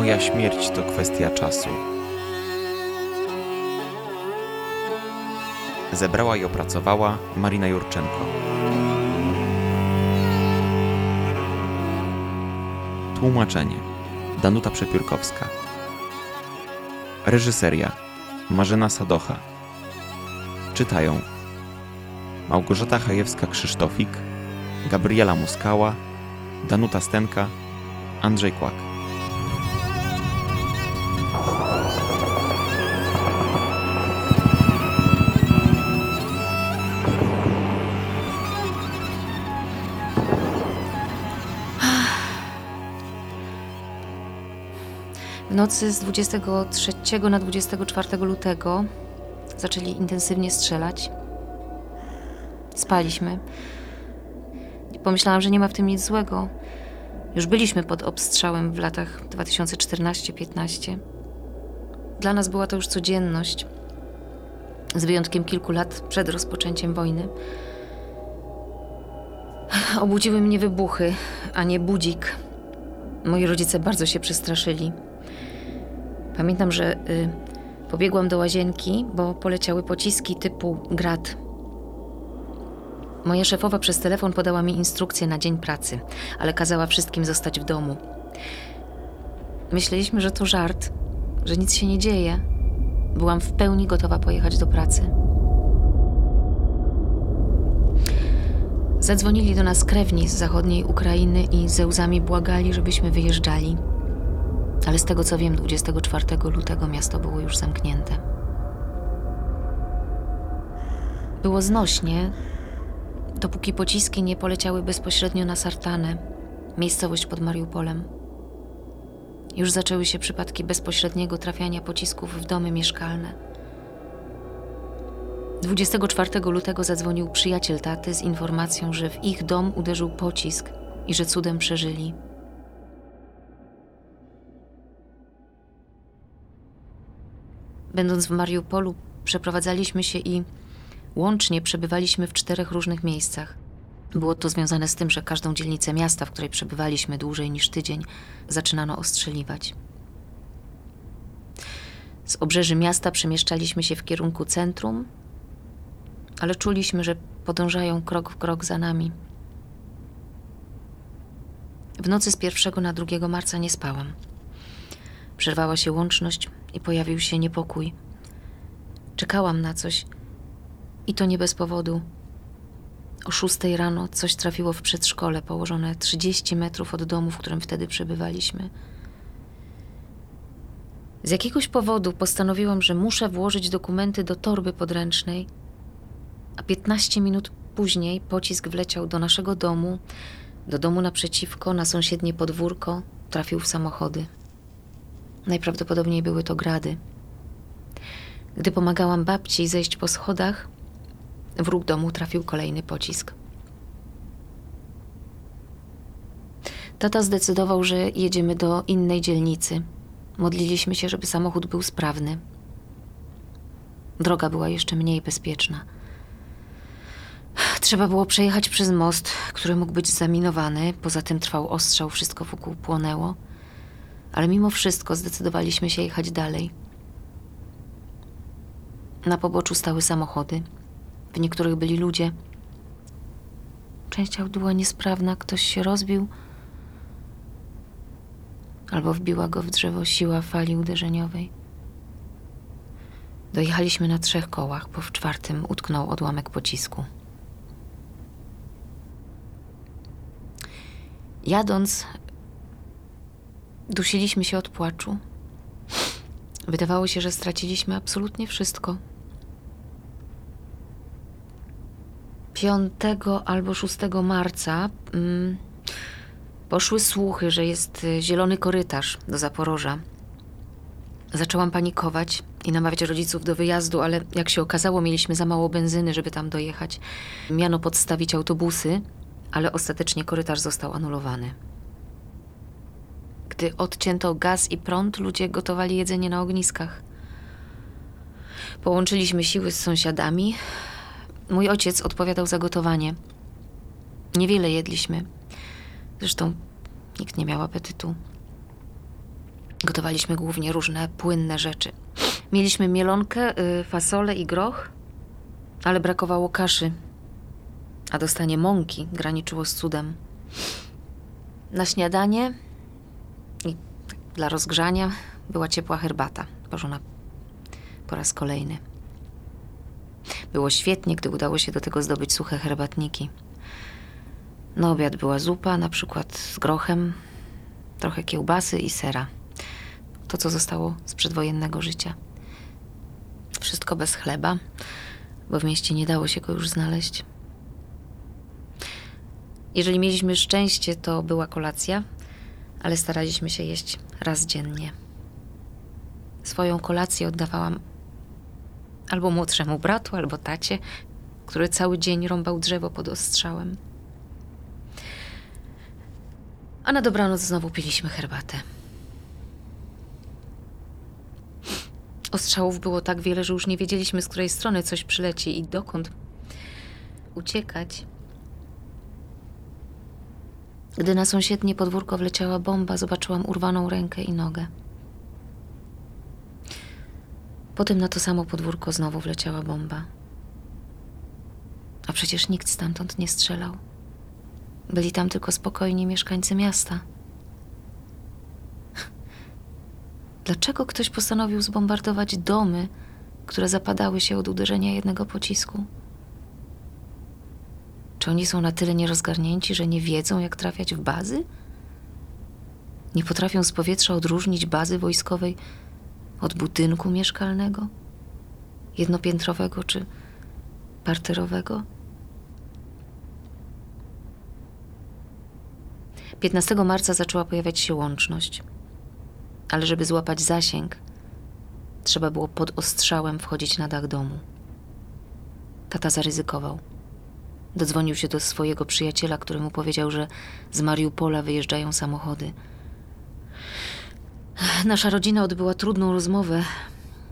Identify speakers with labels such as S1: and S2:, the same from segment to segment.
S1: Moja śmierć to kwestia czasu. Zebrała i opracowała Marina Jurczenko. Tłumaczenie Danuta Przepiórkowska. Reżyseria Marzena Sadocha. Czytają Małgorzata Chajewska-Krzysztofik, Gabriela Muskała, Danuta Stenka, Andrzej Kłak.
S2: Nocy z 23 na 24 lutego zaczęli intensywnie strzelać. Spaliśmy. Pomyślałam, że nie ma w tym nic złego. Już byliśmy pod obstrzałem w latach 2014-15. Dla nas była to już codzienność, z wyjątkiem kilku lat przed rozpoczęciem wojny. Obudziły mnie wybuchy, a nie budzik. Moi rodzice bardzo się przestraszyli. Pamiętam, że y, pobiegłam do łazienki, bo poleciały pociski typu grad. Moja szefowa przez telefon podała mi instrukcję na dzień pracy, ale kazała wszystkim zostać w domu. Myśleliśmy, że to żart, że nic się nie dzieje. Byłam w pełni gotowa pojechać do pracy. Zadzwonili do nas krewni z zachodniej Ukrainy i ze łzami błagali, żebyśmy wyjeżdżali. Ale z tego co wiem, 24 lutego miasto było już zamknięte. Było znośnie, dopóki pociski nie poleciały bezpośrednio na Sartanę, miejscowość pod Mariupolem. Już zaczęły się przypadki bezpośredniego trafiania pocisków w domy mieszkalne. 24 lutego zadzwonił przyjaciel taty z informacją, że w ich dom uderzył pocisk i że cudem przeżyli. Będąc w Mariupolu, przeprowadzaliśmy się i łącznie przebywaliśmy w czterech różnych miejscach. Było to związane z tym, że każdą dzielnicę miasta, w której przebywaliśmy dłużej niż tydzień, zaczynano ostrzeliwać. Z obrzeży miasta przemieszczaliśmy się w kierunku centrum, ale czuliśmy, że podążają krok w krok za nami. W nocy z 1 na 2 marca nie spałam. Przerwała się łączność i pojawił się niepokój. Czekałam na coś i to nie bez powodu. O szóstej rano coś trafiło w przedszkole położone 30 metrów od domu, w którym wtedy przebywaliśmy. Z jakiegoś powodu postanowiłam, że muszę włożyć dokumenty do torby podręcznej, a 15 minut później pocisk wleciał do naszego domu, do domu naprzeciwko, na sąsiednie podwórko, trafił w samochody. Najprawdopodobniej były to grady. Gdy pomagałam babci zejść po schodach, w róg domu trafił kolejny pocisk. Tata zdecydował, że jedziemy do innej dzielnicy. Modliliśmy się, żeby samochód był sprawny. Droga była jeszcze mniej bezpieczna. Trzeba było przejechać przez most, który mógł być zaminowany. Poza tym trwał ostrzał, wszystko wokół płonęło. Ale mimo wszystko zdecydowaliśmy się jechać dalej. Na poboczu stały samochody. W niektórych byli ludzie. Część aut była niesprawna, ktoś się rozbił, albo wbiła go w drzewo siła fali uderzeniowej. Dojechaliśmy na trzech kołach, bo w czwartym utknął odłamek pocisku. Jadąc, dusiliśmy się od płaczu. Wydawało się, że straciliśmy absolutnie wszystko. 5 albo 6 marca mm, poszły słuchy, że jest y, zielony korytarz do Zaporoża. Zaczęłam panikować i namawiać rodziców do wyjazdu, ale jak się okazało, mieliśmy za mało benzyny, żeby tam dojechać. Miano podstawić autobusy, ale ostatecznie korytarz został anulowany. Gdy odcięto gaz i prąd, ludzie gotowali jedzenie na ogniskach. Połączyliśmy siły z sąsiadami. Mój ojciec odpowiadał za gotowanie. Niewiele jedliśmy. Zresztą nikt nie miał apetytu. Gotowaliśmy głównie różne płynne rzeczy. Mieliśmy mielonkę, y, fasolę i groch, ale brakowało kaszy, a dostanie mąki graniczyło z cudem. Na śniadanie dla rozgrzania była ciepła herbata, porzona po raz kolejny. Było świetnie, gdy udało się do tego zdobyć suche herbatniki. Na obiad była zupa, na przykład z grochem, trochę kiełbasy i sera. To, co zostało z przedwojennego życia. Wszystko bez chleba, bo w mieście nie dało się go już znaleźć. Jeżeli mieliśmy szczęście, to była kolacja, ale staraliśmy się jeść raz dziennie. Swoją kolację oddawałam albo młodszemu bratu, albo tacie, który cały dzień rąbał drzewo pod ostrzałem. A na dobranoc znowu piliśmy herbatę. Ostrzałów było tak wiele, że już nie wiedzieliśmy, z której strony coś przyleci i dokąd uciekać. Gdy na sąsiednie podwórko wleciała bomba, zobaczyłam urwaną rękę i nogę. Potem na to samo podwórko znowu wleciała bomba. A przecież nikt stamtąd nie strzelał. Byli tam tylko spokojni mieszkańcy miasta. Dlaczego ktoś postanowił zbombardować domy, które zapadały się od uderzenia jednego pocisku? Czy oni są na tyle nierozgarnięci, że nie wiedzą, jak trafiać w bazy? Nie potrafią z powietrza odróżnić bazy wojskowej od budynku mieszkalnego? Jednopiętrowego czy parterowego? 15 marca zaczęła pojawiać się łączność. Ale żeby złapać zasięg, trzeba było pod ostrzałem wchodzić na dach domu. Tata zaryzykował. Dodzwonił się do swojego przyjaciela, który mu powiedział, że z Mariupola wyjeżdżają samochody. Nasza rodzina odbyła trudną rozmowę.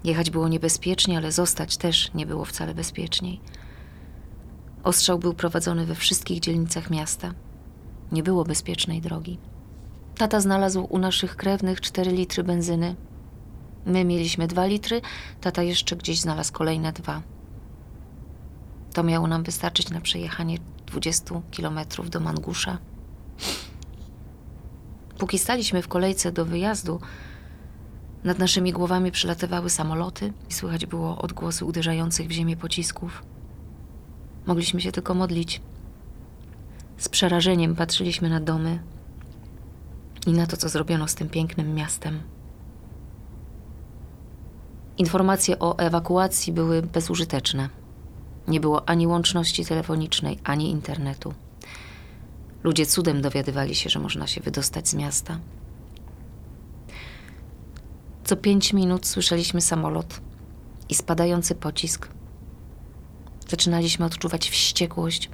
S2: Jechać było niebezpiecznie, ale zostać też nie było wcale bezpieczniej. Ostrzał był prowadzony we wszystkich dzielnicach miasta. Nie było bezpiecznej drogi. Tata znalazł u naszych krewnych 4 litry benzyny. My mieliśmy 2 litry, tata jeszcze gdzieś znalazł kolejne dwa. To miało nam wystarczyć na przejechanie 20 kilometrów do Mangusza. Póki staliśmy w kolejce do wyjazdu, nad naszymi głowami przylatywały samoloty i słychać było odgłosy uderzających w ziemię pocisków. Mogliśmy się tylko modlić. Z przerażeniem patrzyliśmy na domy i na to, co zrobiono z tym pięknym miastem. Informacje o ewakuacji były bezużyteczne. Nie było ani łączności telefonicznej, ani internetu. Ludzie cudem dowiadywali się, że można się wydostać z miasta. Co pięć minut słyszeliśmy samolot i spadający pocisk. Zaczynaliśmy odczuwać wściekłość.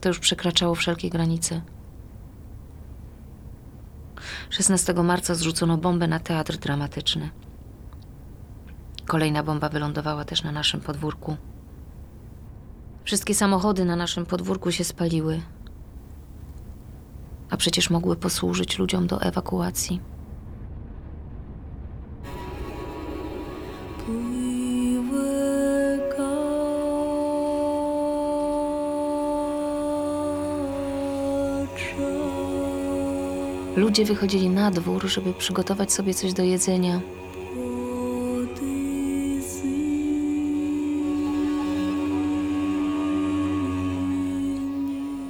S2: To już przekraczało wszelkie granice. 16 marca zrzucono bombę na teatr dramatyczny. Kolejna bomba wylądowała też na naszym podwórku. Wszystkie samochody na naszym podwórku się spaliły, a przecież mogły posłużyć ludziom do ewakuacji. Ludzie wychodzili na dwór, żeby przygotować sobie coś do jedzenia.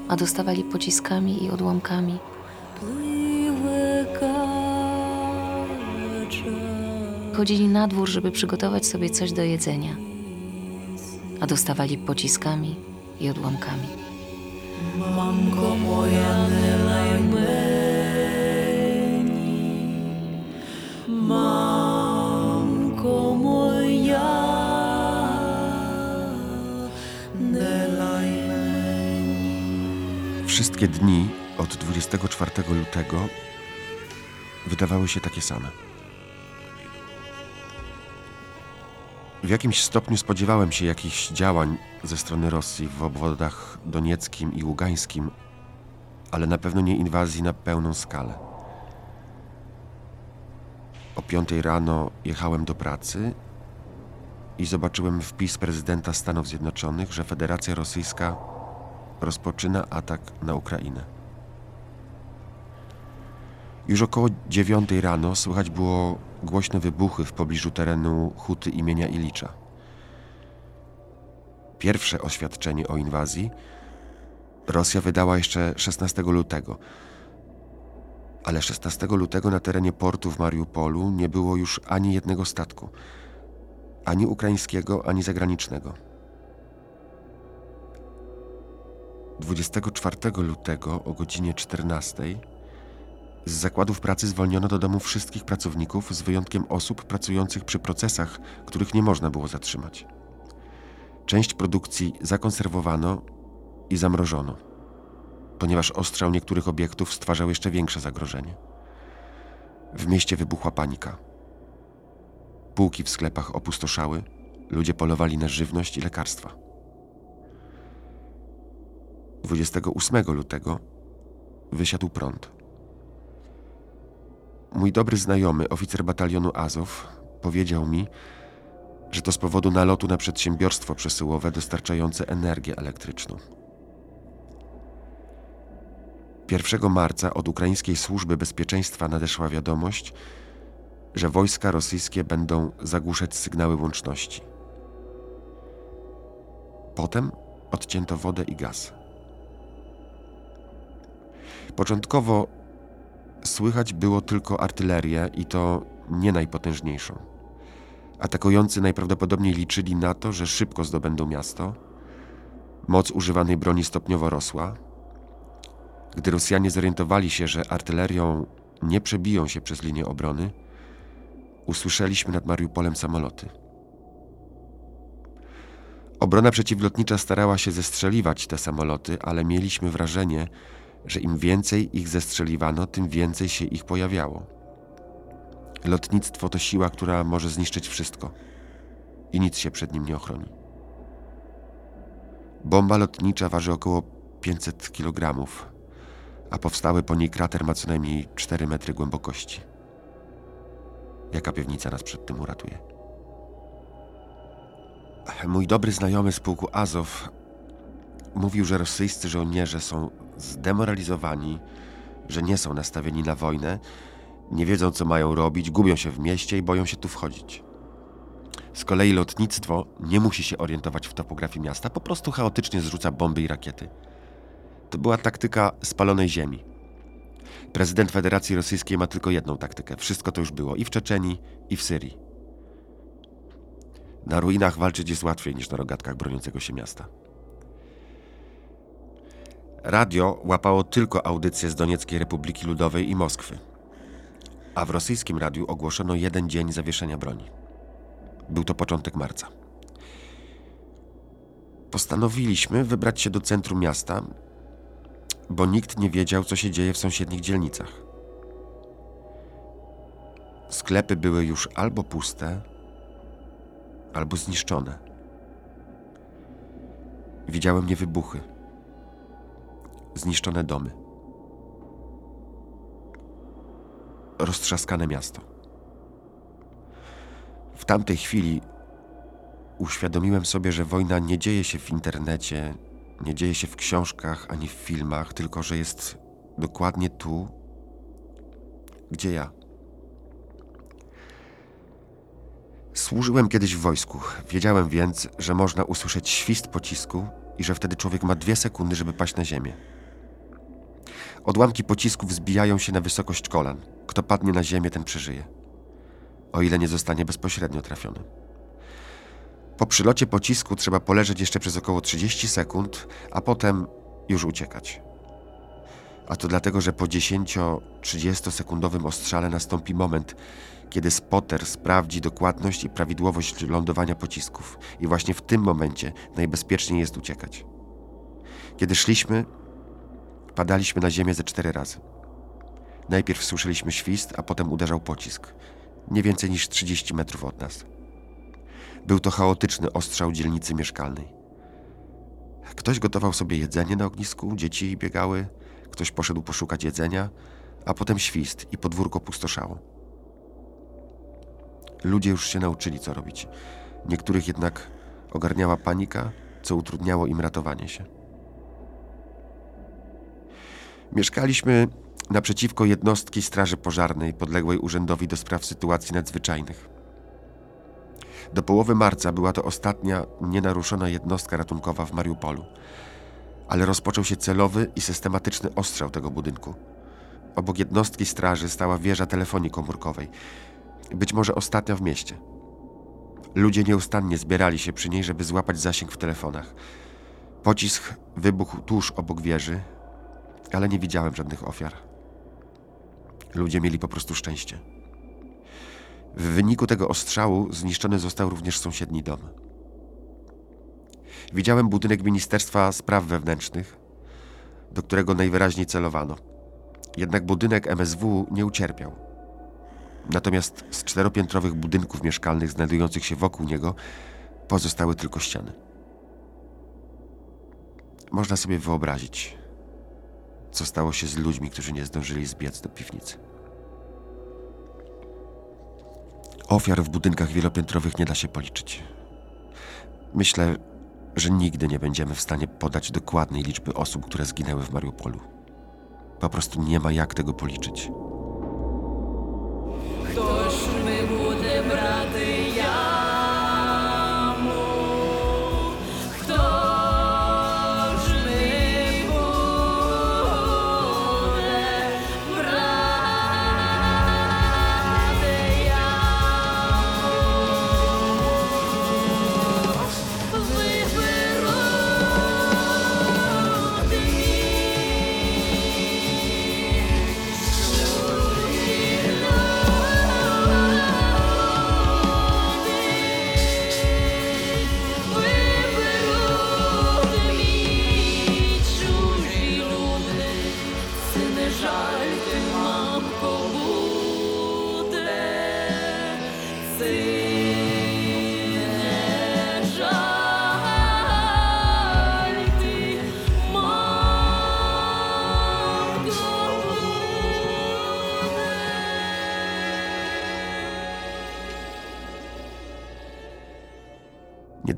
S2: A dostawali pociskami i odłamkami. Chodzili na dwór, żeby przygotować sobie coś do jedzenia. A dostawali pociskami i odłamkami.
S3: Mamko moja nie laj meni
S4: Wszystkie dni od 24 lutego wydawały się takie same. W jakimś stopniu spodziewałem się jakichś działań ze strony Rosji w obwodach donieckim i ługańskim, ale na pewno nie inwazji na pełną skalę. O piątej rano jechałem do pracy i zobaczyłem wpis prezydenta Stanów Zjednoczonych, że Federacja Rosyjska rozpoczyna atak na Ukrainę. Już około dziewiątej rano słychać było głośne wybuchy w pobliżu terenu huty imienia Ilicza. Pierwsze oświadczenie o inwazji Rosja wydała jeszcze 16 lutego. Ale 16 lutego na terenie portu w Mariupolu nie było już ani jednego statku, ani ukraińskiego, ani zagranicznego. 24 lutego o godzinie 14 z zakładów pracy zwolniono do domu wszystkich pracowników, z wyjątkiem osób pracujących przy procesach, których nie można było zatrzymać. Część produkcji zakonserwowano i zamrożono, ponieważ ostrzał niektórych obiektów stwarzał jeszcze większe zagrożenie. W mieście wybuchła panika. Półki w sklepach opustoszały, ludzie polowali na żywność i lekarstwa. 28 lutego wysiadł prąd. Mój dobry znajomy, oficer batalionu Azow, powiedział mi, że to z powodu nalotu na przedsiębiorstwo przesyłowe dostarczające energię elektryczną. 1 marca od ukraińskiej służby bezpieczeństwa nadeszła wiadomość, że wojska rosyjskie będą zagłuszać sygnały łączności. Potem odcięto wodę i gaz. Początkowo słychać było tylko artylerię i to nie najpotężniejszą. Atakujący najprawdopodobniej liczyli na to, że szybko zdobędą miasto. Moc używanej broni stopniowo rosła. Gdy Rosjanie zorientowali się, że artylerią nie przebiją się przez linię obrony, usłyszeliśmy nad Mariupolem samoloty. Obrona przeciwlotnicza starała się zestrzeliwać te samoloty, ale mieliśmy wrażenie, że im więcej ich zestrzeliwano, tym więcej się ich pojawiało. Lotnictwo to siła, która może zniszczyć wszystko i nic się przed nim nie ochroni. Bomba lotnicza waży około 500 kg, a powstały po niej krater ma co najmniej 4 metry głębokości. Jaka piwnica nas przed tym uratuje? Mój dobry znajomy z pułku Azow mówił, że rosyjscy żołnierze są zdemoralizowani, że nie są nastawieni na wojnę, nie wiedzą co mają robić, gubią się w mieście i boją się tu wchodzić. Z kolei lotnictwo nie musi się orientować w topografii miasta, po prostu chaotycznie zrzuca bomby i rakiety. To była taktyka spalonej ziemi. Prezydent Federacji Rosyjskiej ma tylko jedną taktykę. Wszystko to już było i w Czeczenii, i w Syrii. Na ruinach walczyć jest łatwiej niż na rogatkach broniącego się miasta. Radio łapało tylko audycje z Donieckiej Republiki Ludowej i Moskwy, a w rosyjskim radiu ogłoszono jeden dzień zawieszenia broni. Był to początek marca. Postanowiliśmy wybrać się do centrum miasta, bo nikt nie wiedział, co się dzieje w sąsiednich dzielnicach. Sklepy były już albo puste, albo zniszczone. Widziałem niewybuchy, zniszczone domy, roztrzaskane miasto. W tamtej chwili uświadomiłem sobie, że wojna nie dzieje się w internecie, nie dzieje się w książkach ani w filmach, tylko że jest dokładnie tu, gdzie ja. Służyłem kiedyś w wojsku. Wiedziałem więc, że można usłyszeć świst pocisku i że wtedy człowiek ma dwie sekundy, żeby paść na ziemię. Odłamki pocisków zbijają się na wysokość kolan. Kto padnie na ziemię, ten przeżyje. O ile nie zostanie bezpośrednio trafiony. Po przylocie pocisku trzeba poleżeć jeszcze przez około 30 sekund, a potem już uciekać. A to dlatego, że po 10-30 sekundowym ostrzale nastąpi moment, kiedy spotter sprawdzi dokładność i prawidłowość lądowania pocisków. I właśnie w tym momencie najbezpieczniej jest uciekać. Kiedy szliśmy, padaliśmy na ziemię ze cztery razy. Najpierw słyszeliśmy świst, a potem uderzał pocisk. Nie więcej niż 30 metrów od nas. Był to chaotyczny ostrzał dzielnicy mieszkalnej. Ktoś gotował sobie jedzenie na ognisku, dzieci biegały, ktoś poszedł poszukać jedzenia, a potem świst i podwórko pustoszało. Ludzie już się nauczyli, co robić. Niektórych jednak ogarniała panika, co utrudniało im ratowanie się. Mieszkaliśmy naprzeciwko jednostki Straży Pożarnej podległej Urzędowi do Spraw Sytuacji Nadzwyczajnych. Do połowy marca była to ostatnia nienaruszona jednostka ratunkowa w Mariupolu, ale rozpoczął się celowy i systematyczny ostrzał tego budynku. Obok jednostki straży stała wieża telefonii komórkowej, być może ostatnia w mieście. Ludzie nieustannie zbierali się przy niej, żeby złapać zasięg w telefonach. Pocisk wybuchł tuż obok wieży, ale nie widziałem żadnych ofiar. Ludzie mieli po prostu szczęście. W wyniku tego ostrzału zniszczony został również sąsiedni dom. Widziałem budynek Ministerstwa Spraw Wewnętrznych, do którego najwyraźniej celowano. Jednak budynek MSW nie ucierpiał. Natomiast z czteropiętrowych budynków mieszkalnych znajdujących się wokół niego pozostały tylko ściany. Można sobie wyobrazić, co stało się z ludźmi, którzy nie zdążyli zbiec do piwnicy. Ofiar w budynkach wielopiętrowych nie da się policzyć. Myślę, że nigdy nie będziemy w stanie podać dokładnej liczby osób, które zginęły w Mariupolu. Po prostu nie ma jak tego policzyć.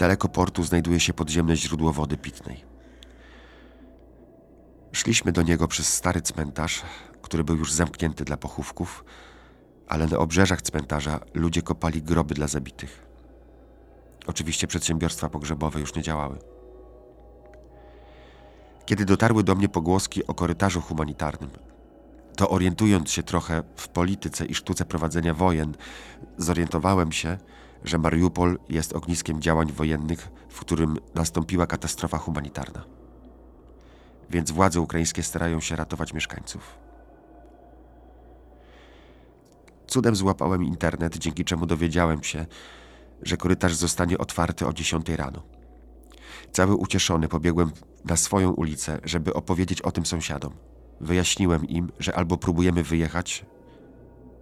S4: Niedaleko portu znajduje się podziemne źródło wody pitnej. Szliśmy do niego przez stary cmentarz, który był już zamknięty dla pochówków, ale na obrzeżach cmentarza ludzie kopali groby dla zabitych. Oczywiście przedsiębiorstwa pogrzebowe już nie działały. Kiedy dotarły do mnie pogłoski o korytarzu humanitarnym, to orientując się trochę w polityce i sztuce prowadzenia wojen, zorientowałem się, że Mariupol jest ogniskiem działań wojennych, w którym nastąpiła katastrofa humanitarna. Więc władze ukraińskie starają się ratować mieszkańców. Cudem złapałem internet, dzięki czemu dowiedziałem się, że korytarz zostanie otwarty o 10 rano. Cały ucieszony pobiegłem na swoją ulicę, żeby opowiedzieć o tym sąsiadom. Wyjaśniłem im, że albo próbujemy wyjechać,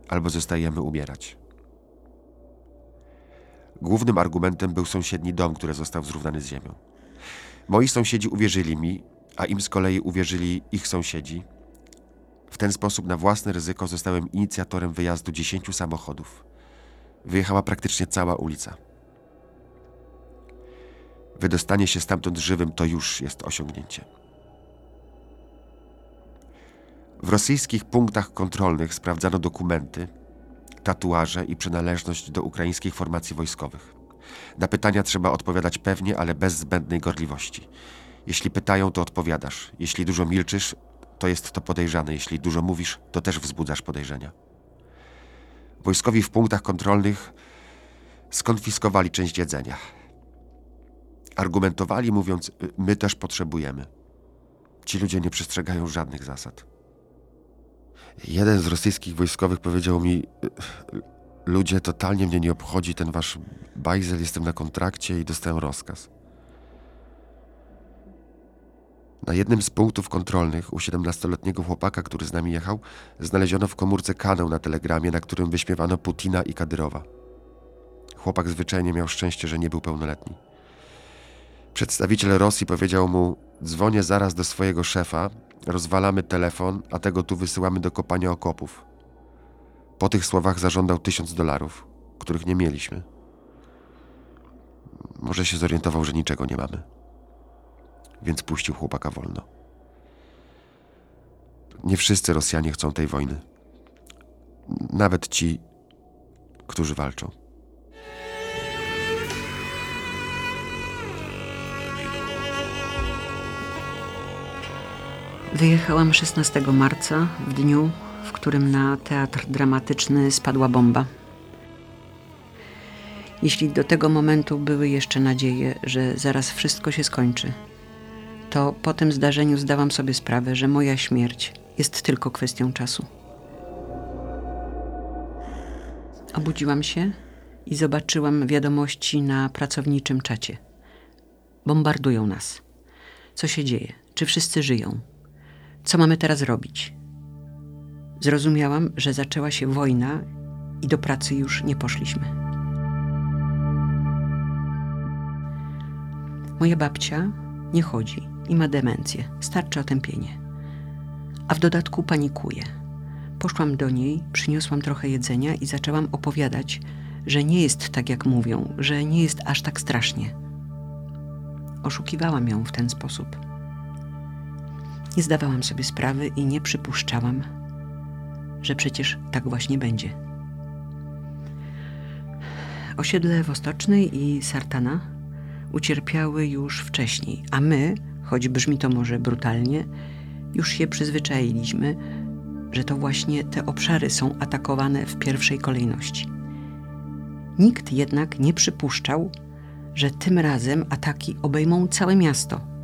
S4: albo zostajemy umierać. Głównym argumentem był sąsiedni dom, który został zrównany z ziemią. Moi sąsiedzi uwierzyli mi, a im z kolei uwierzyli ich sąsiedzi. W ten sposób na własne ryzyko zostałem inicjatorem wyjazdu 10 samochodów. Wyjechała praktycznie cała ulica. Wydostanie się stamtąd żywym to już jest osiągnięcie. W rosyjskich punktach kontrolnych sprawdzano dokumenty, tatuaże i przynależność do ukraińskich formacji wojskowych. Na pytania trzeba odpowiadać pewnie, ale bez zbędnej gorliwości. Jeśli pytają, to odpowiadasz. Jeśli dużo milczysz, to jest to podejrzane. Jeśli dużo mówisz, to też wzbudzasz podejrzenia. Wojskowi w punktach kontrolnych skonfiskowali część jedzenia. Argumentowali, mówiąc: My też potrzebujemy. Ci ludzie nie przestrzegają żadnych zasad. Jeden z rosyjskich wojskowych powiedział mi: Ludzie, totalnie mnie nie obchodzi ten wasz bajzel, jestem na kontrakcie i dostałem rozkaz. Na jednym z punktów kontrolnych u 17-letniego chłopaka, który z nami jechał, znaleziono w komórce kanał na telegramie, na którym wyśmiewano Putina i Kadyrowa. Chłopak zwyczajnie miał szczęście, że nie był pełnoletni. Przedstawiciel Rosji powiedział mu: Dzwonię zaraz do swojego szefa, rozwalamy telefon, a tego tu wysyłamy do kopania okopów. Po tych słowach zażądał tysiąc dolarów, których nie mieliśmy. Może się zorientował, że niczego nie mamy. Więc puścił chłopaka wolno. Nie wszyscy Rosjanie chcą tej wojny. Nawet ci, którzy walczą.
S5: Wyjechałam 16 marca, w dniu, w którym na teatr dramatyczny spadła bomba. Jeśli do tego momentu były jeszcze nadzieje, że zaraz wszystko się skończy, to po tym zdarzeniu zdałam sobie sprawę, że moja śmierć jest tylko kwestią czasu. Obudziłam się i zobaczyłam wiadomości na pracowniczym czacie. Bombardują nas. Co się dzieje? Czy wszyscy żyją? Co mamy teraz robić? Zrozumiałam, że zaczęła się wojna i do pracy już nie poszliśmy. Moja babcia nie chodzi i ma demencję, starcze otępienie. A w dodatku panikuje. Poszłam do niej, przyniosłam trochę jedzenia i zaczęłam opowiadać, że nie jest tak jak mówią, że nie jest aż tak strasznie. Oszukiwałam ją w ten sposób. Nie zdawałam sobie sprawy i nie przypuszczałam, że przecież tak właśnie będzie. Osiedle Wostocznej i Sartana ucierpiały już wcześniej, a my, choć brzmi to może brutalnie, już się przyzwyczailiśmy, że to właśnie te obszary są atakowane w pierwszej kolejności. Nikt jednak nie przypuszczał, że tym razem ataki obejmą całe miasto.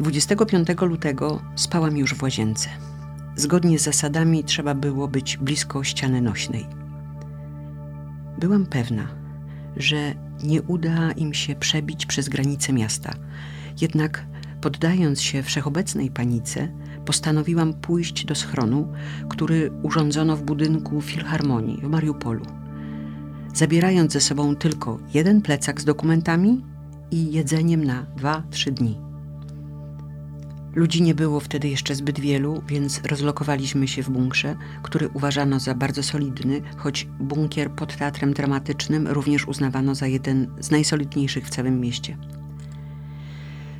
S5: 25 lutego spałam już w łazience. Zgodnie z zasadami trzeba było być blisko ściany nośnej. Byłam pewna, że nie uda im się przebić przez granice miasta. Jednak poddając się wszechobecnej panice, postanowiłam pójść do schronu, który urządzono w budynku Filharmonii w Mariupolu, zabierając ze sobą tylko jeden plecak z dokumentami i jedzeniem na 2-3 dni. Ludzi nie było wtedy jeszcze zbyt wielu, więc rozlokowaliśmy się w bunkrze, który uważano za bardzo solidny, choć bunkier pod teatrem dramatycznym również uznawano za jeden z najsolidniejszych w całym mieście.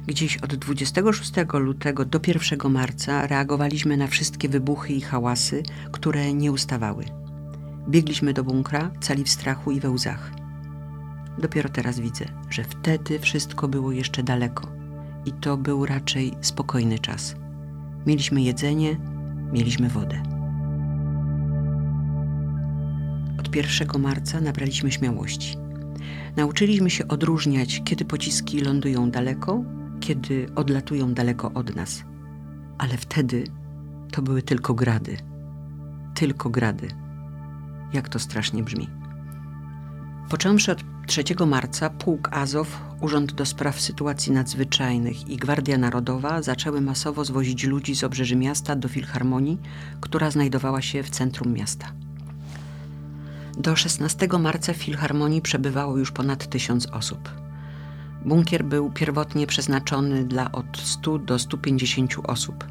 S5: Gdzieś od 26 lutego do 1 marca reagowaliśmy na wszystkie wybuchy i hałasy, które nie ustawały. Biegliśmy do bunkra, cali w strachu i we łzach. Dopiero teraz widzę, że wtedy wszystko było jeszcze daleko i to był raczej spokojny czas. Mieliśmy jedzenie, mieliśmy wodę. Od 1 marca nabraliśmy śmiałości. Nauczyliśmy się odróżniać, kiedy pociski lądują daleko, kiedy odlatują daleko od nas. Ale wtedy to były tylko grady. Tylko grady. Jak to strasznie brzmi. Począwszy od 3 marca, pułk Azow, Urząd do Spraw Sytuacji Nadzwyczajnych i Gwardia Narodowa zaczęły masowo zwozić ludzi z obrzeży miasta do Filharmonii, która znajdowała się w centrum miasta. Do 16 marca w Filharmonii przebywało już ponad tysiąc osób. Bunkier był pierwotnie przeznaczony dla od 100 do 150 osób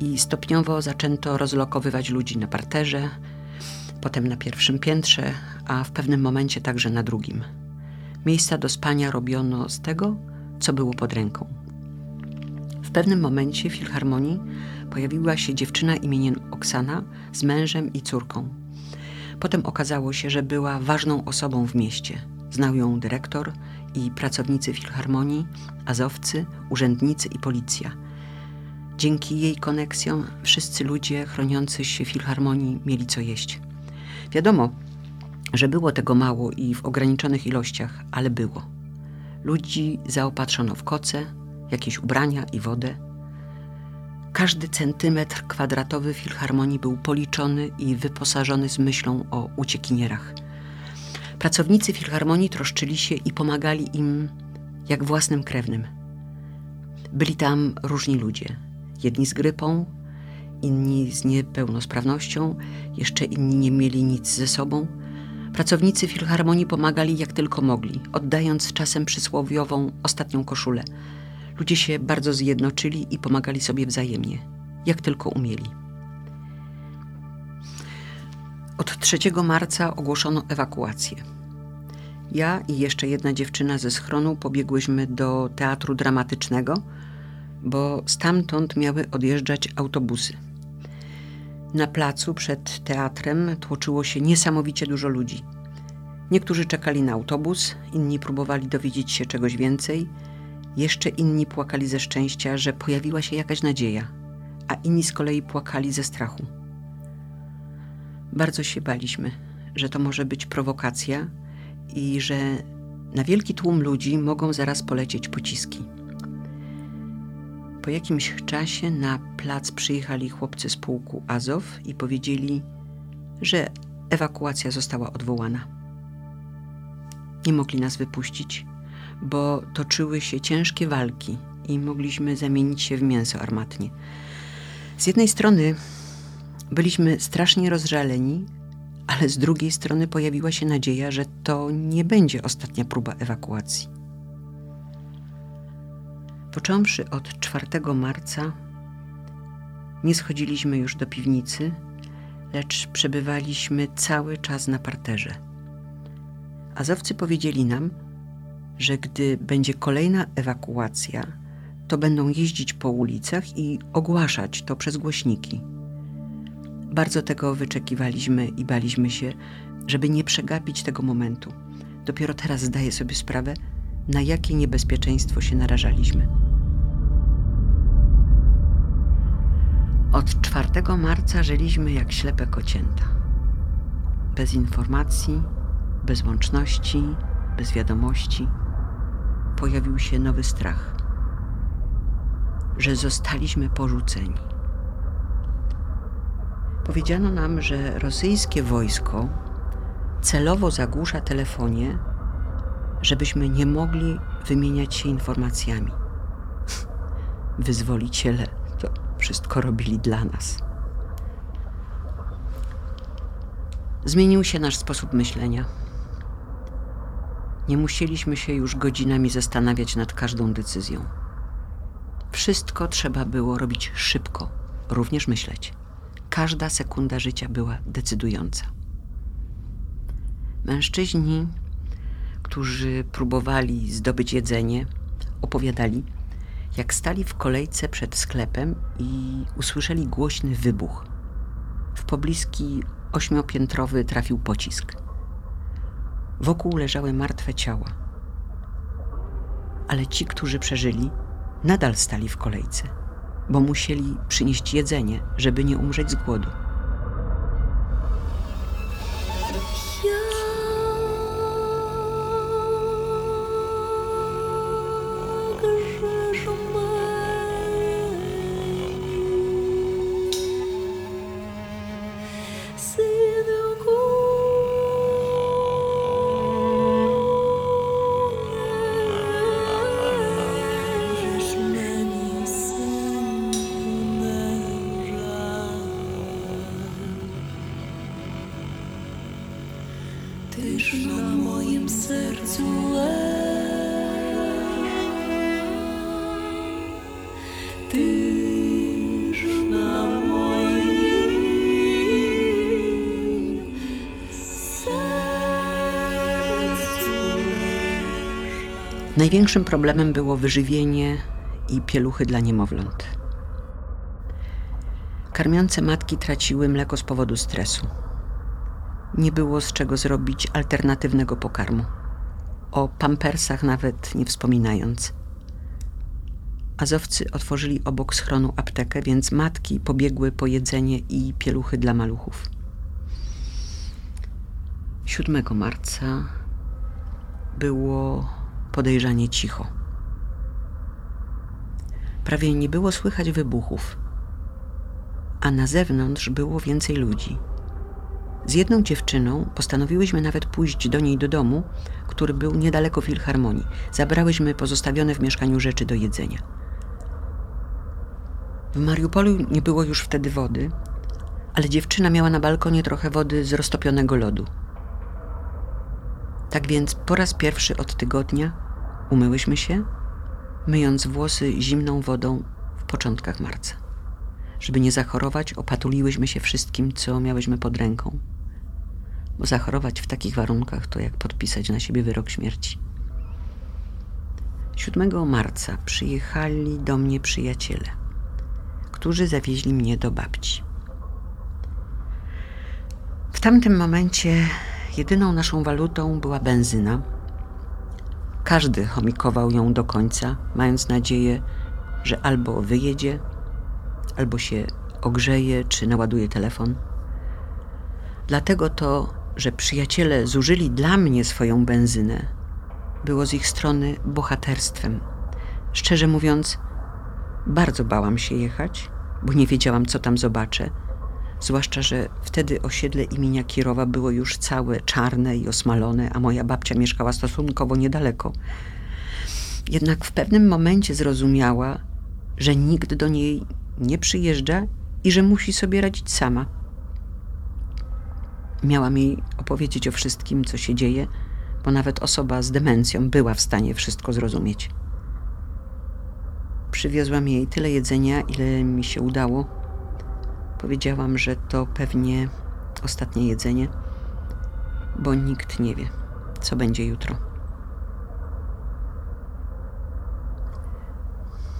S5: i stopniowo zaczęto rozlokowywać ludzi na parterze, potem na pierwszym piętrze, a w pewnym momencie także na drugim. Miejsca do spania robiono z tego, co było pod ręką. W pewnym momencie w filharmonii pojawiła się dziewczyna imieniem Oksana z mężem i córką. Potem okazało się, że była ważną osobą w mieście. Znał ją dyrektor i pracownicy filharmonii, azowcy, urzędnicy i policja. Dzięki jej koneksjom wszyscy ludzie chroniący się filharmonii mieli co jeść. Wiadomo, że było tego mało i w ograniczonych ilościach, ale było. Ludzi zaopatrzono w koce, jakieś ubrania i wodę. Każdy centymetr kwadratowy filharmonii był policzony i wyposażony z myślą o uciekinierach. Pracownicy filharmonii troszczyli się i pomagali im jak własnym krewnym. Byli tam różni ludzie. Jedni z grypą, inni z niepełnosprawnością, jeszcze inni nie mieli nic ze sobą. Pracownicy filharmonii pomagali jak tylko mogli, oddając czasem przysłowiową ostatnią koszulę. Ludzie się bardzo zjednoczyli i pomagali sobie wzajemnie, jak tylko umieli. Od 3 marca ogłoszono ewakuację. Ja i jeszcze jedna dziewczyna ze schronu pobiegłyśmy do teatru dramatycznego, bo stamtąd miały odjeżdżać autobusy. Na placu przed teatrem tłoczyło się niesamowicie dużo ludzi. Niektórzy czekali na autobus, inni próbowali dowiedzieć się czegoś więcej, jeszcze inni płakali ze szczęścia, że pojawiła się jakaś nadzieja, a inni z kolei płakali ze strachu. Bardzo się baliśmy, że to może być prowokacja i że na wielki tłum ludzi mogą zaraz polecieć pociski. Po jakimś czasie na plac przyjechali chłopcy z pułku Azow i powiedzieli, że ewakuacja została odwołana. Nie mogli nas wypuścić, bo toczyły się ciężkie walki i mogliśmy zamienić się w mięso armatnie. Z jednej strony byliśmy strasznie rozżaleni, ale z drugiej strony pojawiła się nadzieja, że to nie będzie ostatnia próba ewakuacji. Począwszy od 4 marca, nie schodziliśmy już do piwnicy, lecz przebywaliśmy cały czas na parterze. Azowcy powiedzieli nam, że gdy będzie kolejna ewakuacja, to będą jeździć po ulicach i ogłaszać to przez głośniki. Bardzo tego wyczekiwaliśmy i baliśmy się, żeby nie przegapić tego momentu. Dopiero teraz zdaję sobie sprawę, na jakie niebezpieczeństwo się narażaliśmy. Od 4 marca żyliśmy jak ślepe kocięta. Bez informacji, bez łączności, bez wiadomości. Pojawił się nowy strach, że zostaliśmy porzuceni. Powiedziano nam, że rosyjskie wojsko celowo zagłusza telefonie, żebyśmy nie mogli wymieniać się informacjami. Wyzwoliciele to wszystko robili dla nas. Zmienił się nasz sposób myślenia. Nie musieliśmy się już godzinami zastanawiać nad każdą decyzją. Wszystko trzeba było robić szybko, również myśleć. Każda sekunda życia była decydująca. Mężczyźni, którzy próbowali zdobyć jedzenie, opowiadali, jak stali w kolejce przed sklepem i usłyszeli głośny wybuch. W pobliski ośmiopiętrowy trafił pocisk. Wokół leżały martwe ciała. Ale ci, którzy przeżyli, nadal stali w kolejce, bo musieli przynieść jedzenie, żeby nie umrzeć z głodu. Największym problemem było wyżywienie i pieluchy dla niemowląt. Karmiące matki traciły mleko z powodu stresu. Nie było z czego zrobić alternatywnego pokarmu. O pampersach nawet nie wspominając. Azowcy otworzyli obok schronu aptekę, więc matki pobiegły po jedzenie i pieluchy dla maluchów. 7 marca było podejrzanie cicho. Prawie nie było słychać wybuchów, a na zewnątrz było więcej ludzi. Z jedną dziewczyną postanowiłyśmy nawet pójść do niej do domu, który był niedaleko filharmonii. Zabrałyśmy pozostawione w mieszkaniu rzeczy do jedzenia. W Mariupolu nie było już wtedy wody, ale dziewczyna miała na balkonie trochę wody z roztopionego lodu. Tak więc po raz pierwszy od tygodnia umyłyśmy się, myjąc włosy zimną wodą w początkach marca. Żeby nie zachorować, opatuliłyśmy się wszystkim, co miałyśmy pod ręką. bo zachorować w takich warunkach to jak podpisać na siebie wyrok śmierci. 7 marca przyjechali do mnie przyjaciele, którzy zawieźli mnie do babci. W tamtym momencie jedyną naszą walutą była benzyna. Każdy chomikował ją do końca, mając nadzieję, że albo wyjedzie, albo się ogrzeje, czy naładuje telefon. Dlatego to, że przyjaciele zużyli dla mnie swoją benzynę, było z ich strony bohaterstwem. Szczerze mówiąc, bardzo bałam się jechać, bo nie wiedziałam, co tam zobaczę. Zwłaszcza, że wtedy osiedle imienia Kirowa było już całe czarne i osmalone, a moja babcia mieszkała stosunkowo niedaleko. Jednak w pewnym momencie zrozumiała, że nikt do niej nie przyjeżdża i że musi sobie radzić sama. Miałam jej opowiedzieć o wszystkim, co się dzieje, bo nawet osoba z demencją była w stanie wszystko zrozumieć. Przywiozłam jej tyle jedzenia, ile mi się udało. Powiedziałam, że to pewnie ostatnie jedzenie, bo nikt nie wie, co będzie jutro.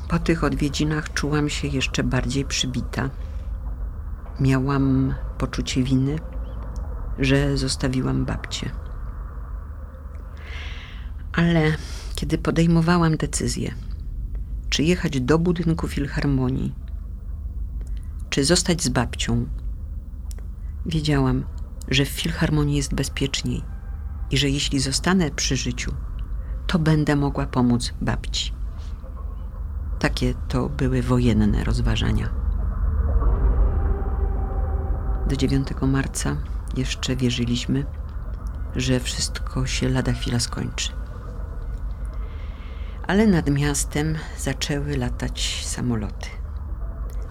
S5: Po tych odwiedzinach czułam się jeszcze bardziej przybita. Miałam poczucie winy, że zostawiłam babcię. Ale kiedy podejmowałam decyzję, czy jechać do budynku filharmonii, czy zostać z babcią, wiedziałam, że w filharmonii jest bezpieczniej i że jeśli zostanę przy życiu, to będę mogła pomóc babci. Takie to były wojenne rozważania. Do 9 marca jeszcze wierzyliśmy, że wszystko się lada chwila skończy. Ale nad miastem zaczęły latać samoloty.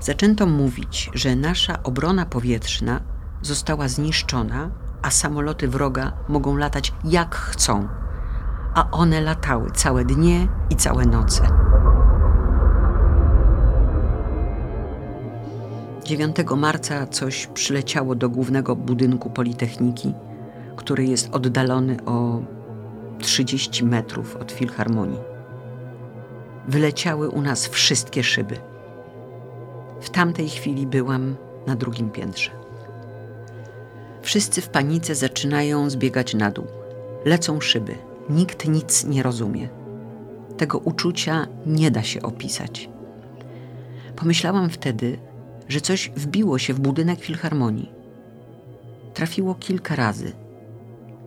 S5: Zaczęto mówić, że nasza obrona powietrzna została zniszczona, a samoloty wroga mogą latać jak chcą. A one latały całe dnie i całe noce. 9 marca coś przyleciało do głównego budynku Politechniki, który jest oddalony o 30 metrów od filharmonii. Wyleciały u nas wszystkie szyby. W tamtej chwili byłam na drugim piętrze. Wszyscy w panice zaczynają zbiegać na dół. Lecą szyby. Nikt nic nie rozumie. Tego uczucia nie da się opisać. Pomyślałam wtedy, że coś wbiło się w budynek filharmonii. Trafiło kilka razy.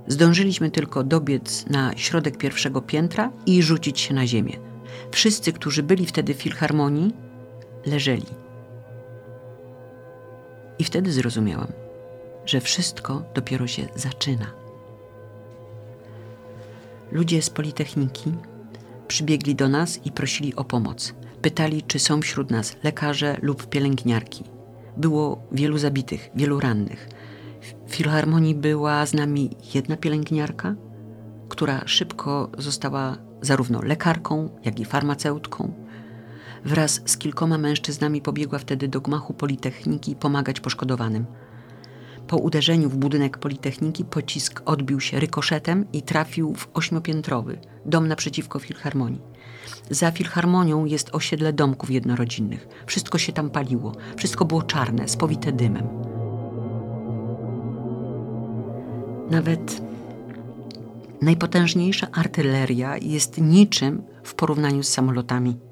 S5: Zdążyliśmy tylko dobiec na środek pierwszego piętra i rzucić się na ziemię. Wszyscy, którzy byli wtedy w filharmonii, leżeli. I wtedy zrozumiałam, że wszystko dopiero się zaczyna. Ludzie z Politechniki przybiegli do nas i prosili o pomoc. Pytali, czy są wśród nas lekarze lub pielęgniarki. Było wielu zabitych, wielu rannych. W filharmonii była z nami jedna pielęgniarka, która szybko została zarówno lekarką, jak i farmaceutką. Wraz z kilkoma mężczyznami pobiegła wtedy do gmachu Politechniki pomagać poszkodowanym. Po uderzeniu w budynek Politechniki pocisk odbił się rykoszetem i trafił w ośmiopiętrowy dom naprzeciwko filharmonii. Za filharmonią jest osiedle domków jednorodzinnych. Wszystko się tam paliło, wszystko było czarne, spowite dymem. Nawet najpotężniejsza artyleria jest niczym w porównaniu z samolotami.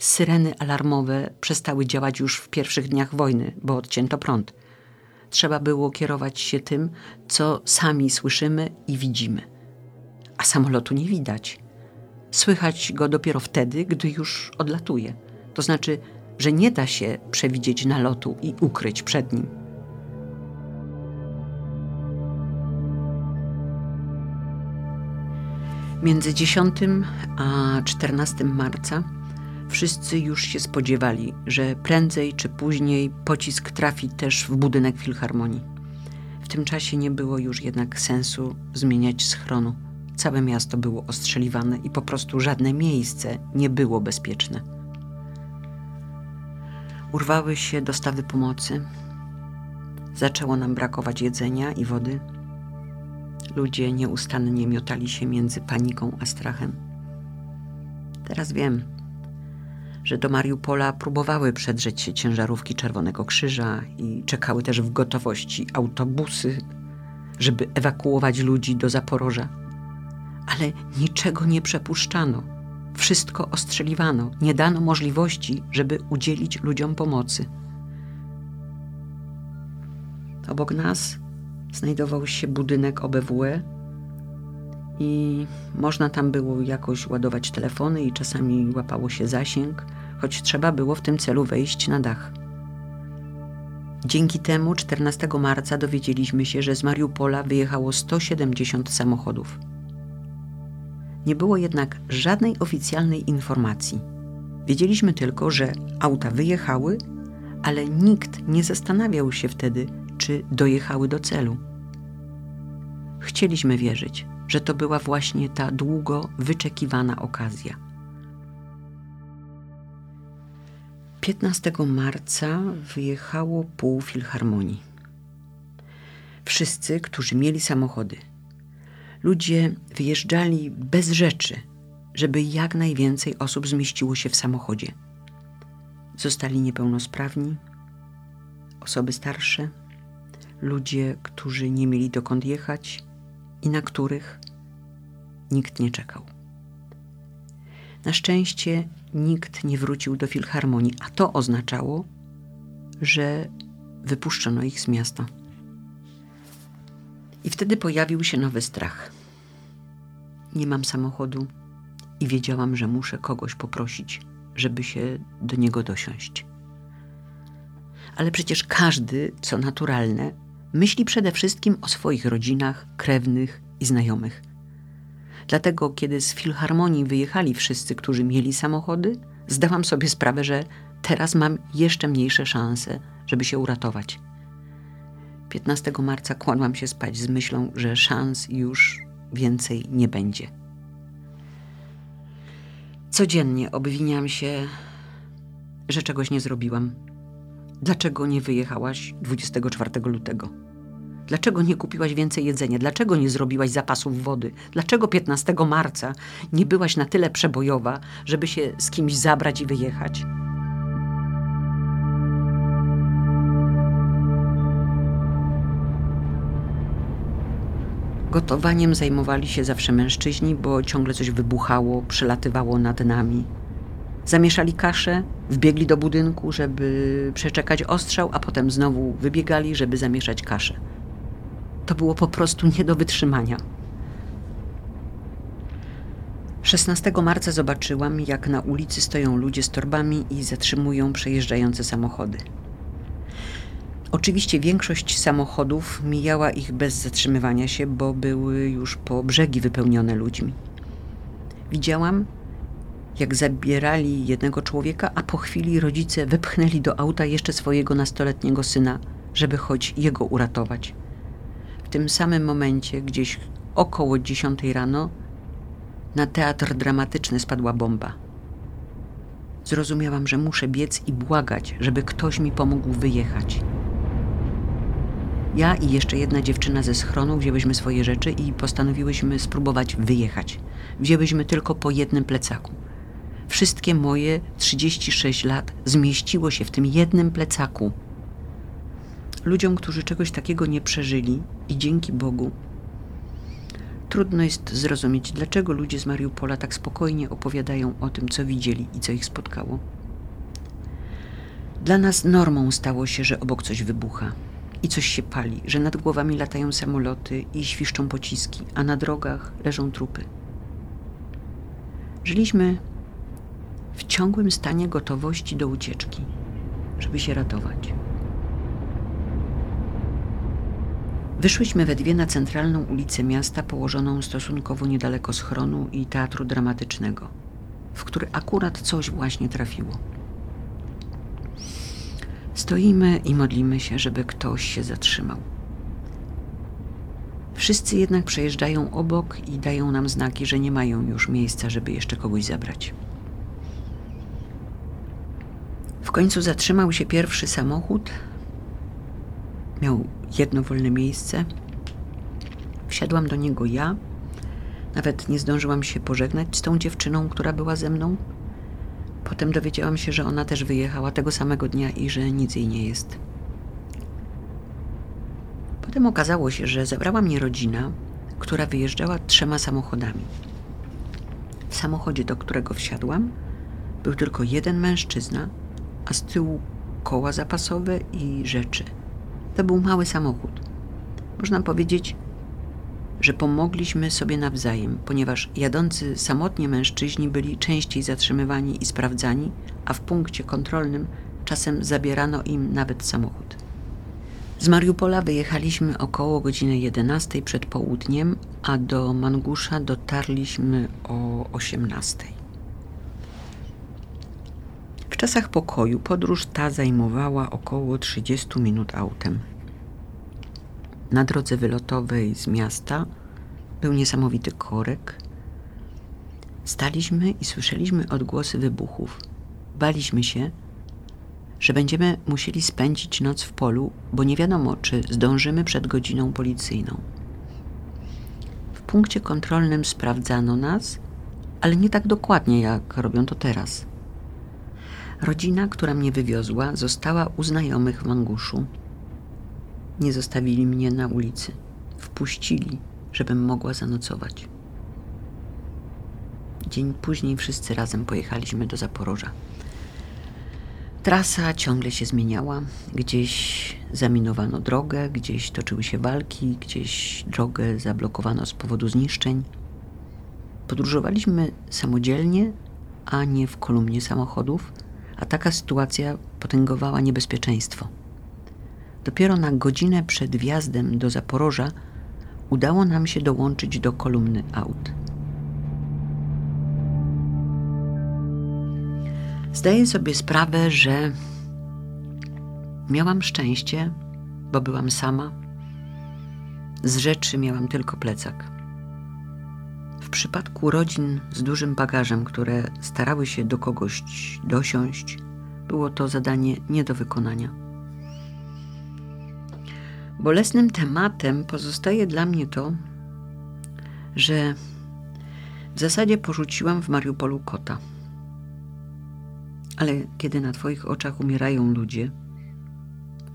S5: Syreny alarmowe przestały działać już w pierwszych dniach wojny, bo odcięto prąd. Trzeba było kierować się tym, co sami słyszymy i widzimy. A samolotu nie widać. Słychać go dopiero wtedy, gdy już odlatuje. To znaczy, że nie da się przewidzieć nalotu i ukryć przed nim. Między 10 a 14 marca wszyscy już się spodziewali, że prędzej czy później pocisk trafi też w budynek filharmonii. W tym czasie nie było już jednak sensu zmieniać schronu. Całe miasto było ostrzeliwane i po prostu żadne miejsce nie było bezpieczne. Urwały się dostawy pomocy. Zaczęło nam brakować jedzenia i wody. Ludzie nieustannie miotali się między paniką a strachem. Teraz wiem, że do Mariupola próbowały przedrzeć się ciężarówki Czerwonego Krzyża i czekały też w gotowości autobusy, żeby ewakuować ludzi do Zaporoża. Ale niczego nie przepuszczano. Wszystko ostrzeliwano. Nie dano możliwości, żeby udzielić ludziom pomocy. Obok nas znajdował się budynek OBWE i można tam było jakoś ładować telefony i czasami łapało się zasięg, choć trzeba było w tym celu wejść na dach. Dzięki temu 14 marca dowiedzieliśmy się, że z Mariupola wyjechało 170 samochodów. Nie było jednak żadnej oficjalnej informacji. Wiedzieliśmy tylko, że auta wyjechały, ale nikt nie zastanawiał się wtedy, czy dojechały do celu. Chcieliśmy wierzyć, że to była właśnie ta długo wyczekiwana okazja. 15 marca wyjechało pół filharmonii. Wszyscy, którzy mieli samochody. Ludzie wyjeżdżali bez rzeczy, żeby jak najwięcej osób zmieściło się w samochodzie. Zostali niepełnosprawni, osoby starsze, ludzie, którzy nie mieli dokąd jechać i na których nikt nie czekał. Na szczęście nikt nie wrócił do filharmonii, a to oznaczało, że wypuszczono ich z miasta. I wtedy pojawił się nowy strach. Nie mam samochodu i wiedziałam, że muszę kogoś poprosić, żeby się do niego dosiąść. Ale przecież każdy, co naturalne, myśli przede wszystkim o swoich rodzinach, krewnych i znajomych. Dlatego, kiedy z filharmonii wyjechali wszyscy, którzy mieli samochody, zdałam sobie sprawę, że teraz mam jeszcze mniejsze szanse, żeby się uratować. 15 marca kładłam się spać z myślą, że szans już więcej nie będzie. Codziennie obwiniam się, że czegoś nie zrobiłam. Dlaczego nie wyjechałaś 24 lutego? Dlaczego nie kupiłaś więcej jedzenia? Dlaczego nie zrobiłaś zapasów wody? Dlaczego 15 marca nie byłaś na tyle przebojowa, żeby się z kimś zabrać i wyjechać? Gotowaniem zajmowali się zawsze mężczyźni, bo ciągle coś wybuchało, przelatywało nad nami. Zamieszali kaszę, wbiegli do budynku, żeby przeczekać ostrzał, a potem znowu wybiegali, żeby zamieszać kaszę. To było po prostu nie do wytrzymania. 16 marca zobaczyłam, jak na ulicy stoją ludzie z torbami i zatrzymują przejeżdżające samochody. Oczywiście większość samochodów mijała ich bez zatrzymywania się, bo były już po brzegi wypełnione ludźmi. Widziałam, jak zabierali jednego człowieka, a po chwili rodzice wepchnęli do auta jeszcze swojego nastoletniego syna, żeby choć jego uratować. W tym samym momencie, gdzieś około dziesiątej rano, na teatr dramatyczny spadła bomba. Zrozumiałam, że muszę biec i błagać, żeby ktoś mi pomógł wyjechać. Ja i jeszcze jedna dziewczyna ze schronu wzięłyśmy swoje rzeczy i postanowiłyśmy spróbować wyjechać. Wzięłyśmy tylko po jednym plecaku. Wszystkie moje 36 lat zmieściło się w tym jednym plecaku. Ludziom, którzy czegoś takiego nie przeżyli i dzięki Bogu, trudno jest zrozumieć, dlaczego ludzie z Mariupola tak spokojnie opowiadają o tym, co widzieli i co ich spotkało. Dla nas normą stało się, że obok coś wybucha i coś się pali, że nad głowami latają samoloty i świszczą pociski, a na drogach leżą trupy. Żyliśmy w ciągłym stanie gotowości do ucieczki, żeby się ratować. Wyszłyśmy we dwie na centralną ulicę miasta, położoną stosunkowo niedaleko schronu i teatru dramatycznego, w który akurat coś właśnie trafiło. Stoimy i modlimy się, żeby ktoś się zatrzymał. Wszyscy jednak przejeżdżają obok i dają nam znaki, że nie mają już miejsca, żeby jeszcze kogoś zabrać. W końcu zatrzymał się pierwszy samochód. Miał jedno wolne miejsce. Wsiadłam do niego ja. Nawet nie zdążyłam się pożegnać z tą dziewczyną, która była ze mną. Potem dowiedziałam się, że ona też wyjechała tego samego dnia i że nic jej nie jest. Potem okazało się, że zabrała mnie rodzina, która wyjeżdżała trzema samochodami. W samochodzie, do którego wsiadłam, był tylko jeden mężczyzna, a z tyłu koła zapasowe i rzeczy. To był mały samochód. Można powiedzieć, że pomogliśmy sobie nawzajem, ponieważ jadący samotnie mężczyźni byli częściej zatrzymywani i sprawdzani, a w punkcie kontrolnym czasem zabierano im nawet samochód. Z Mariupola wyjechaliśmy około godziny 11 przed południem, a do Mangusza dotarliśmy o 18. Czasach pokoju podróż ta zajmowała około 30 minut autem. Na drodze wylotowej z miasta był niesamowity korek. Staliśmy i słyszeliśmy odgłosy wybuchów. Baliśmy się, że będziemy musieli spędzić noc w polu, bo nie wiadomo, czy zdążymy przed godziną policyjną. W punkcie kontrolnym sprawdzano nas, ale nie tak dokładnie, jak robią to teraz. Rodzina, która mnie wywiozła, została u znajomych w Manguszu. Nie zostawili mnie na ulicy. Wpuścili, żebym mogła zanocować. Dzień później wszyscy razem pojechaliśmy do Zaporoża. Trasa ciągle się zmieniała. Gdzieś zaminowano drogę, gdzieś toczyły się walki, gdzieś drogę zablokowano z powodu zniszczeń. Podróżowaliśmy samodzielnie, a nie w kolumnie samochodów, a taka sytuacja potęgowała niebezpieczeństwo. Dopiero na godzinę przed wjazdem do Zaporoża udało nam się dołączyć do kolumny aut. Zdaję sobie sprawę, że miałam szczęście, bo byłam sama. Z rzeczy miałam tylko plecak. W przypadku rodzin z dużym bagażem, które starały się do kogoś dosiąść, było to zadanie nie do wykonania. Bolesnym tematem pozostaje dla mnie to, że w zasadzie porzuciłam w Mariupolu kota. Ale kiedy na Twoich oczach umierają ludzie,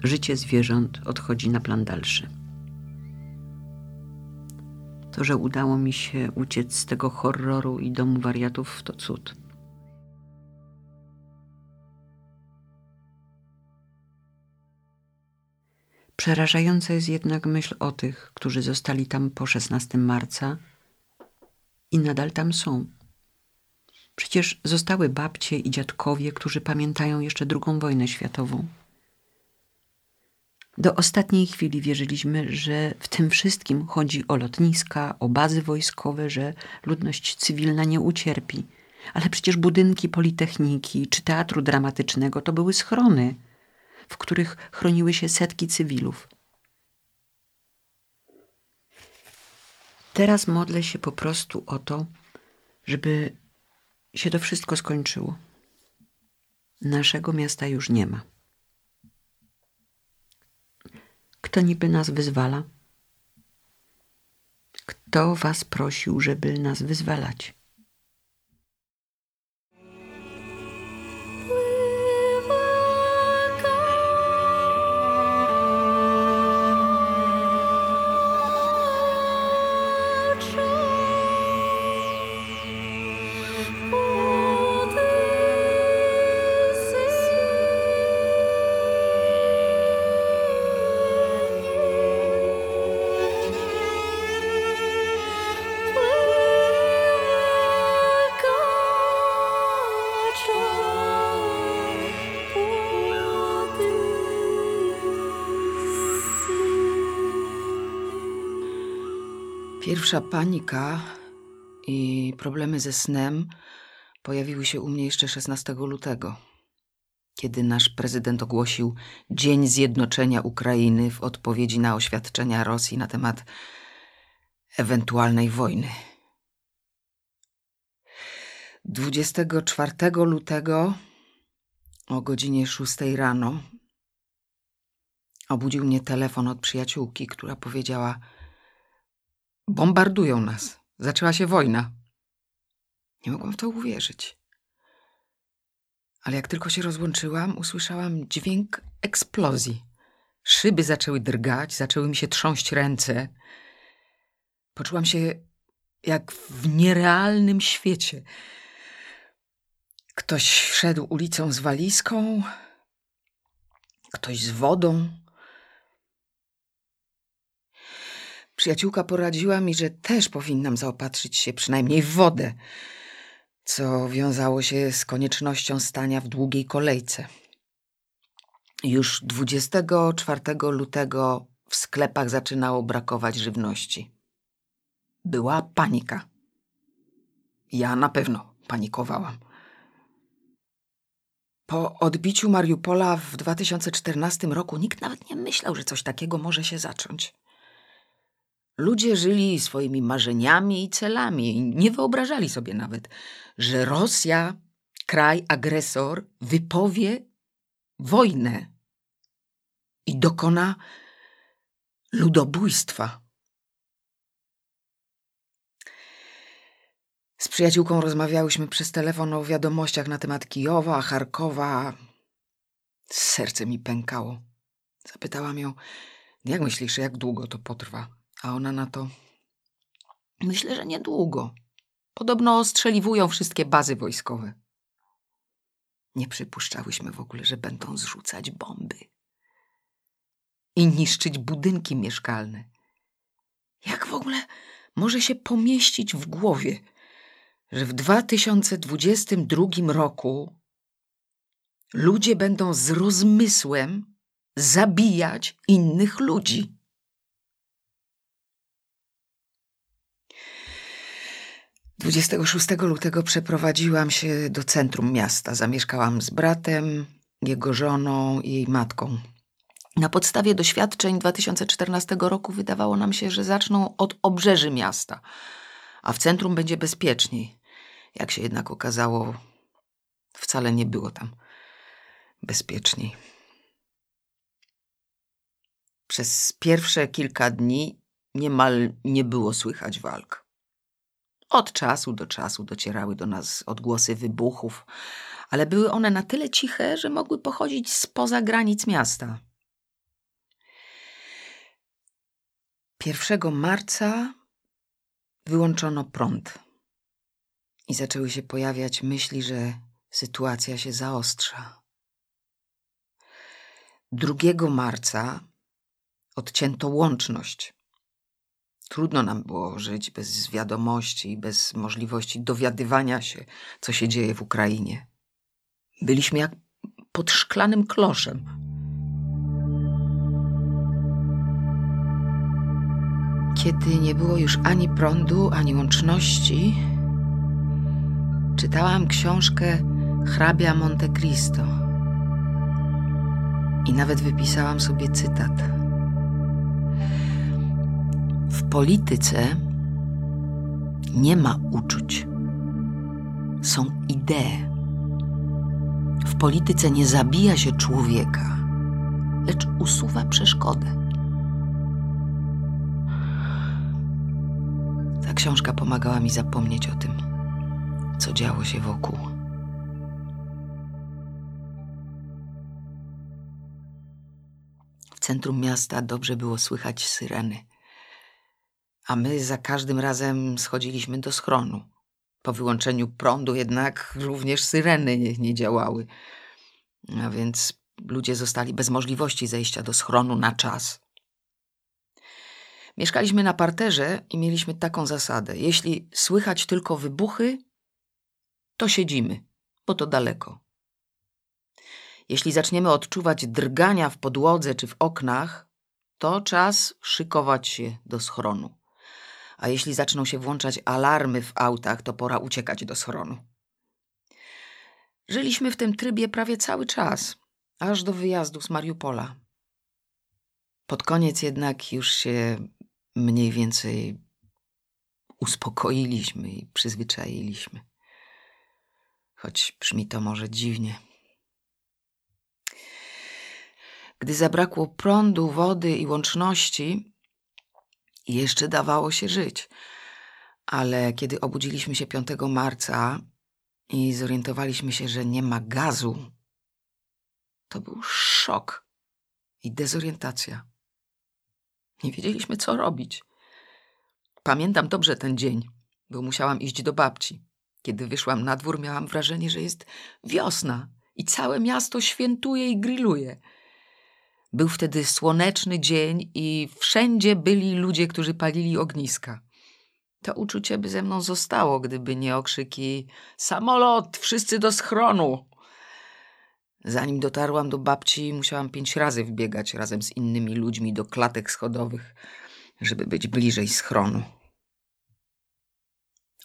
S5: życie zwierząt odchodzi na plan dalszy. To, że udało mi się uciec z tego horroru i domu wariatów, to cud. Przerażająca jest jednak myśl o tych, którzy zostali tam po 16 marca i nadal tam są. Przecież zostały babcie i dziadkowie, którzy pamiętają jeszcze II wojnę światową. Do ostatniej chwili wierzyliśmy, że w tym wszystkim chodzi o lotniska, o bazy wojskowe, że ludność cywilna nie ucierpi. Ale przecież budynki Politechniki czy Teatru Dramatycznego to były schrony, w których chroniły się setki cywilów. Teraz modlę się po prostu o to, żeby się to wszystko skończyło. Naszego miasta już nie ma. Kto niby nas wyzwala? Kto was prosił, żeby nas wyzwalać?
S6: Pierwsza panika i problemy ze snem pojawiły się u mnie jeszcze 16 lutego, kiedy nasz prezydent ogłosił Dzień Zjednoczenia Ukrainy w odpowiedzi na oświadczenia Rosji na temat ewentualnej wojny. 24 lutego o godzinie 6 rano obudził mnie telefon od przyjaciółki, która powiedziała – Bombardują nas. Zaczęła się wojna. Nie mogłam w to uwierzyć. Ale jak tylko się rozłączyłam, usłyszałam dźwięk eksplozji. Szyby zaczęły drgać, zaczęły mi się trząść ręce. Poczułam się jak w nierealnym świecie. Ktoś szedł ulicą z walizką, ktoś z wodą. Przyjaciółka poradziła mi, że też powinnam zaopatrzyć się przynajmniej w wodę, co wiązało się z koniecznością stania w długiej kolejce. Już 24 lutego w sklepach zaczynało brakować żywności. Była panika. Ja na pewno panikowałam. Po odbiciu Mariupola w 2014 roku nikt nawet nie myślał, że coś takiego może się zacząć. Ludzie żyli swoimi marzeniami i celami nie wyobrażali sobie nawet, że Rosja, kraj agresor, wypowie wojnę i dokona ludobójstwa. Z przyjaciółką rozmawiałyśmy przez telefon o wiadomościach na temat Kijowa, Charkowa. Serce mi pękało. Zapytałam ją, jak myślisz, jak długo to potrwa? A ona na to, myślę, że niedługo. Podobno ostrzeliwują wszystkie bazy wojskowe. Nie przypuszczałyśmy w ogóle, że będą zrzucać bomby i niszczyć budynki mieszkalne. Jak w ogóle może się pomieścić w głowie, że w 2022 roku ludzie będą z rozmysłem zabijać innych ludzi? 26 lutego przeprowadziłam się do centrum miasta. Zamieszkałam z bratem, jego żoną i jej matką. Na podstawie doświadczeń 2014 roku wydawało nam się, że zaczną od obrzeży miasta, a w centrum będzie bezpieczniej. Jak się jednak okazało, wcale nie było tam bezpieczniej. Przez pierwsze kilka dni niemal nie było słychać walk. Od czasu do czasu docierały do nas odgłosy wybuchów, ale były one na tyle ciche, że mogły pochodzić spoza granic miasta. 1 marca wyłączono prąd i zaczęły się pojawiać myśli, że sytuacja się zaostrza. 2 marca odcięto łączność. Trudno nam było żyć bez wiadomości i bez możliwości dowiadywania się, co się dzieje w Ukrainie. Byliśmy jak pod szklanym kloszem. Kiedy nie było już ani prądu, ani łączności, czytałam książkę hrabia Monte Cristo i nawet wypisałam sobie cytat. W polityce nie ma uczuć, są idee. W polityce nie zabija się człowieka, lecz usuwa przeszkodę. Ta książka pomagała mi zapomnieć o tym, co działo się wokół. W centrum miasta dobrze było słychać syreny, a my za każdym razem schodziliśmy do schronu. Po wyłączeniu prądu jednak również syreny nie, nie działały, a więc ludzie zostali bez możliwości zejścia do schronu na czas. Mieszkaliśmy na parterze i mieliśmy taką zasadę: jeśli słychać tylko wybuchy, to siedzimy, bo to daleko. Jeśli zaczniemy odczuwać drgania w podłodze czy w oknach, to czas szykować się do schronu. A jeśli zaczną się włączać alarmy w autach, to pora uciekać do schronu. Żyliśmy w tym trybie prawie cały czas, aż do wyjazdu z Mariupola. Pod koniec jednak już się mniej więcej uspokoiliśmy i przyzwyczailiśmy. Choć brzmi to może dziwnie. Gdy zabrakło prądu, wody i łączności, I jeszcze dawało się żyć. Ale kiedy obudziliśmy się 5 marca i zorientowaliśmy się, że nie ma gazu, to był szok i dezorientacja. Nie wiedzieliśmy, co robić. Pamiętam dobrze ten dzień, bo musiałam iść do babci. Kiedy wyszłam na dwór, miałam wrażenie, że jest wiosna i całe miasto świętuje i grilluje. Był wtedy słoneczny dzień i wszędzie byli ludzie, którzy palili ogniska. To uczucie by ze mną zostało, gdyby nie okrzyki samolot, wszyscy do schronu. Zanim dotarłam do babci, musiałam pięć razy wbiegać razem z innymi ludźmi do klatek schodowych, żeby być bliżej schronu.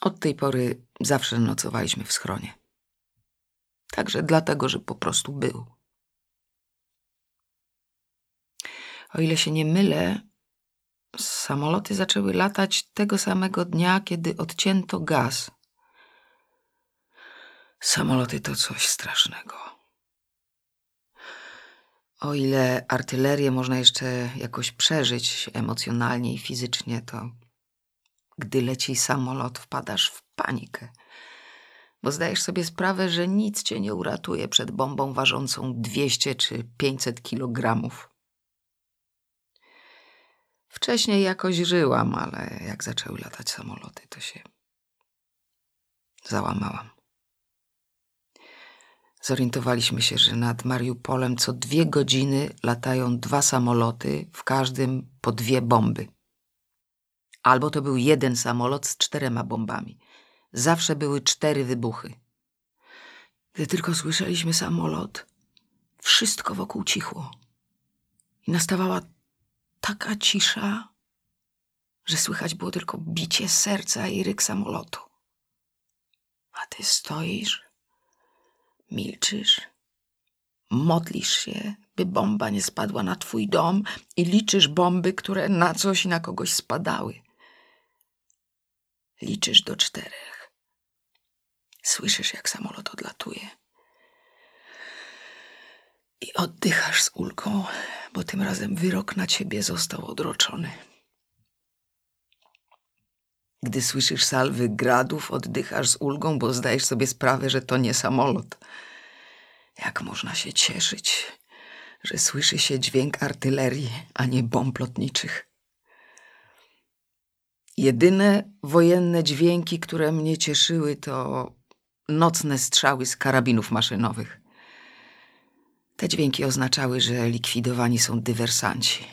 S6: Od tej pory zawsze nocowaliśmy w schronie. Także dlatego, że po prostu był. O ile się nie mylę, samoloty zaczęły latać tego samego dnia, kiedy odcięto gaz. Samoloty to coś strasznego. O ile artylerię można jeszcze jakoś przeżyć emocjonalnie i fizycznie, to gdy leci samolot, wpadasz w panikę, bo zdajesz sobie sprawę, że nic cię nie uratuje przed bombą ważącą 200 czy 500 kilogramów. Wcześniej jakoś żyłam, ale jak zaczęły latać samoloty, to się załamałam. Zorientowaliśmy się, że nad Mariupolem co dwie godziny latają dwa samoloty, w każdym po dwie bomby. Albo to był jeden samolot z czterema bombami. Zawsze były cztery wybuchy. Gdy tylko słyszeliśmy samolot, wszystko wokół cichło. I nastawała taka cisza, że słychać było tylko bicie serca i ryk samolotu. A ty stoisz, milczysz, modlisz się, by bomba nie spadła na twój dom i liczysz bomby, które na coś i na kogoś spadały. Liczysz do czterech. Słyszysz, jak samolot odlatuje. I oddychasz z ulgą, bo tym razem wyrok na ciebie został odroczony. Gdy słyszysz salwy gradów, oddychasz z ulgą, bo zdajesz sobie sprawę, że to nie samolot. Jak można się cieszyć, że słyszy się dźwięk artylerii, a nie bomb lotniczych. Jedyne wojenne dźwięki, które mnie cieszyły, to nocne strzały z karabinów maszynowych. Te dźwięki oznaczały, że likwidowani są dywersanci.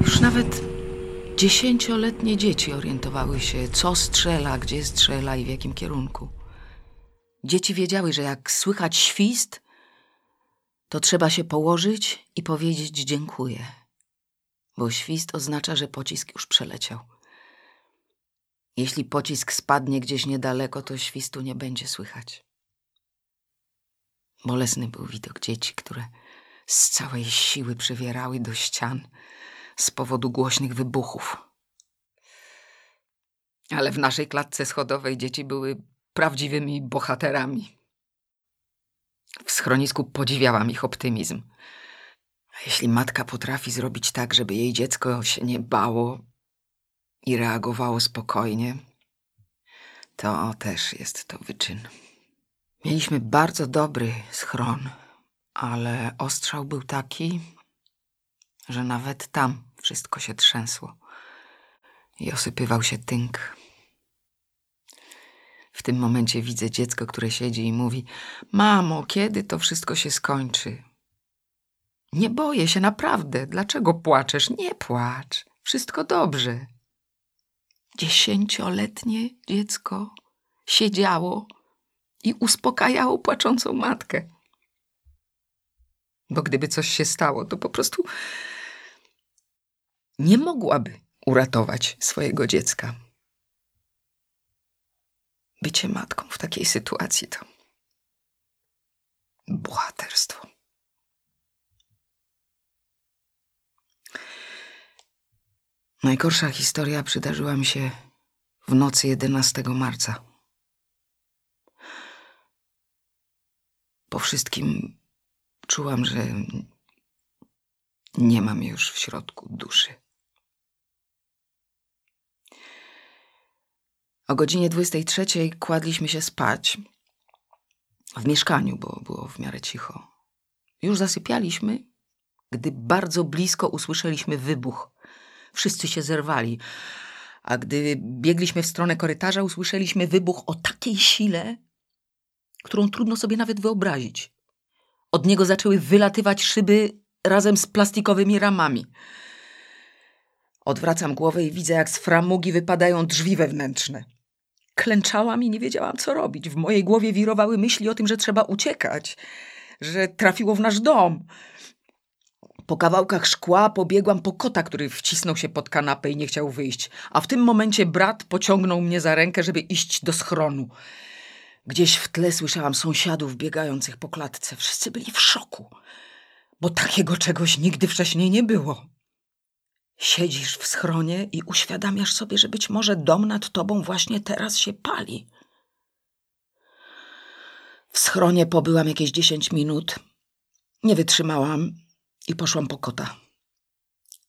S6: Już nawet dziesięcioletnie dzieci orientowały się, co strzela, gdzie strzela i w jakim kierunku. Dzieci wiedziały, że jak słychać świst, to trzeba się położyć i powiedzieć dziękuję, bo świst oznacza, że pocisk już przeleciał. Jeśli pocisk spadnie gdzieś niedaleko, to świstu nie będzie słychać. Bolesny był widok dzieci, które z całej siły przywierały do ścian z powodu głośnych wybuchów. Ale w naszej klatce schodowej dzieci były prawdziwymi bohaterami. W schronisku podziwiałam ich optymizm. A jeśli matka potrafi zrobić tak, żeby jej dziecko się nie bało i reagowało spokojnie, to też jest to wyczyn. Mieliśmy bardzo dobry schron, ale ostrzał był taki, że nawet tam wszystko się trzęsło i osypywał się tynk. W tym momencie widzę dziecko, które siedzi i mówi: Mamo, kiedy to wszystko się skończy? Nie boję się naprawdę. Dlaczego płaczesz? Nie płacz. Wszystko dobrze. Dziesięcioletnie dziecko siedziało i uspokajało płaczącą matkę. Bo gdyby coś się stało, to po prostu nie mogłaby uratować swojego dziecka. Bycie matką w takiej sytuacji to bohaterstwo. Najgorsza historia przydarzyła mi się w nocy 11 marca. Po wszystkim czułam, że nie mam już w środku duszy. O godzinie 23 kładliśmy się spać w mieszkaniu, bo było w miarę cicho. Już zasypialiśmy, gdy bardzo blisko usłyszeliśmy wybuch. Wszyscy się zerwali, a gdy biegliśmy w stronę korytarza, usłyszeliśmy wybuch o takiej sile, którą trudno sobie nawet wyobrazić. Od niego zaczęły wylatywać szyby razem z plastikowymi ramami. Odwracam głowę i widzę, jak z framugi wypadają drzwi wewnętrzne. Klęczałam i nie wiedziałam, co robić. W mojej głowie wirowały myśli o tym, że trzeba uciekać, że trafiło w nasz dom. Po kawałkach szkła pobiegłam po kota, który wcisnął się pod kanapę i nie chciał wyjść, a w tym momencie brat pociągnął mnie za rękę, żeby iść do schronu. Gdzieś w tle słyszałam sąsiadów biegających po klatce. Wszyscy byli w szoku, bo takiego czegoś nigdy wcześniej nie było. Siedzisz w schronie i uświadamiasz sobie, że być może dom nad tobą właśnie teraz się pali. W schronie pobyłam jakieś 10 minut. Nie wytrzymałam i poszłam po kota.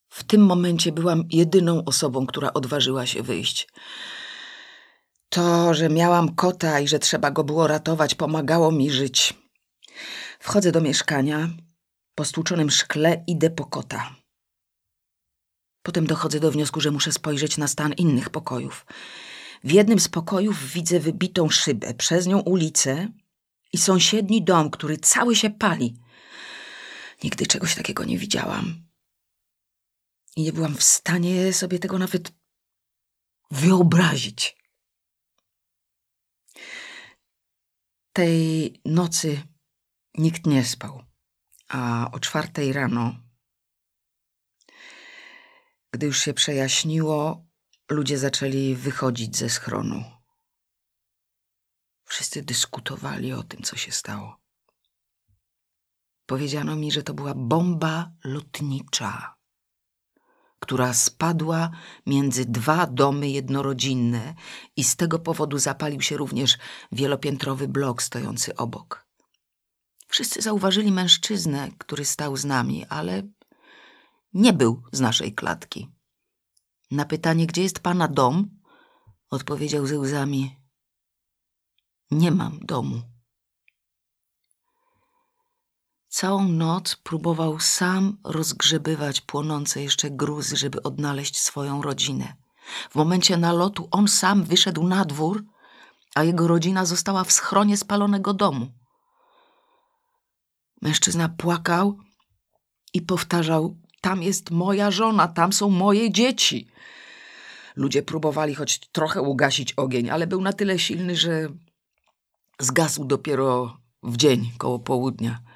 S6: W tym momencie byłam jedyną osobą, która odważyła się wyjść. To, że miałam kota i że trzeba go było ratować, pomagało mi żyć. Wchodzę do mieszkania. Po stłuczonym szkle idę po kota. Potem dochodzę do wniosku, że muszę spojrzeć na stan innych pokojów. W jednym z pokojów widzę wybitą szybę, przez nią ulicę i sąsiedni dom, który cały się pali. Nigdy czegoś takiego nie widziałam. I nie byłam w stanie sobie tego nawet wyobrazić. Tej nocy nikt nie spał, a o czwartej rano, gdy już się przejaśniło, ludzie zaczęli wychodzić ze schronu. Wszyscy dyskutowali o tym, co się stało. Powiedziano mi, że to była bomba lotnicza, która spadła między dwa domy jednorodzinne i z tego powodu zapalił się również wielopiętrowy blok stojący obok. Wszyscy zauważyli mężczyznę, który stał z nami, ale nie był z naszej klatki. Na pytanie, gdzie jest pana dom, odpowiedział ze łzami: Nie mam domu. Całą noc próbował sam rozgrzebywać płonące jeszcze gruzy, żeby odnaleźć swoją rodzinę. W momencie nalotu on sam wyszedł na dwór, a jego rodzina została w schronie spalonego domu. Mężczyzna płakał i powtarzał: Tam jest moja żona, tam są moje dzieci. Ludzie próbowali choć trochę ugasić ogień, ale był na tyle silny, że zgasł dopiero w dzień koło południa.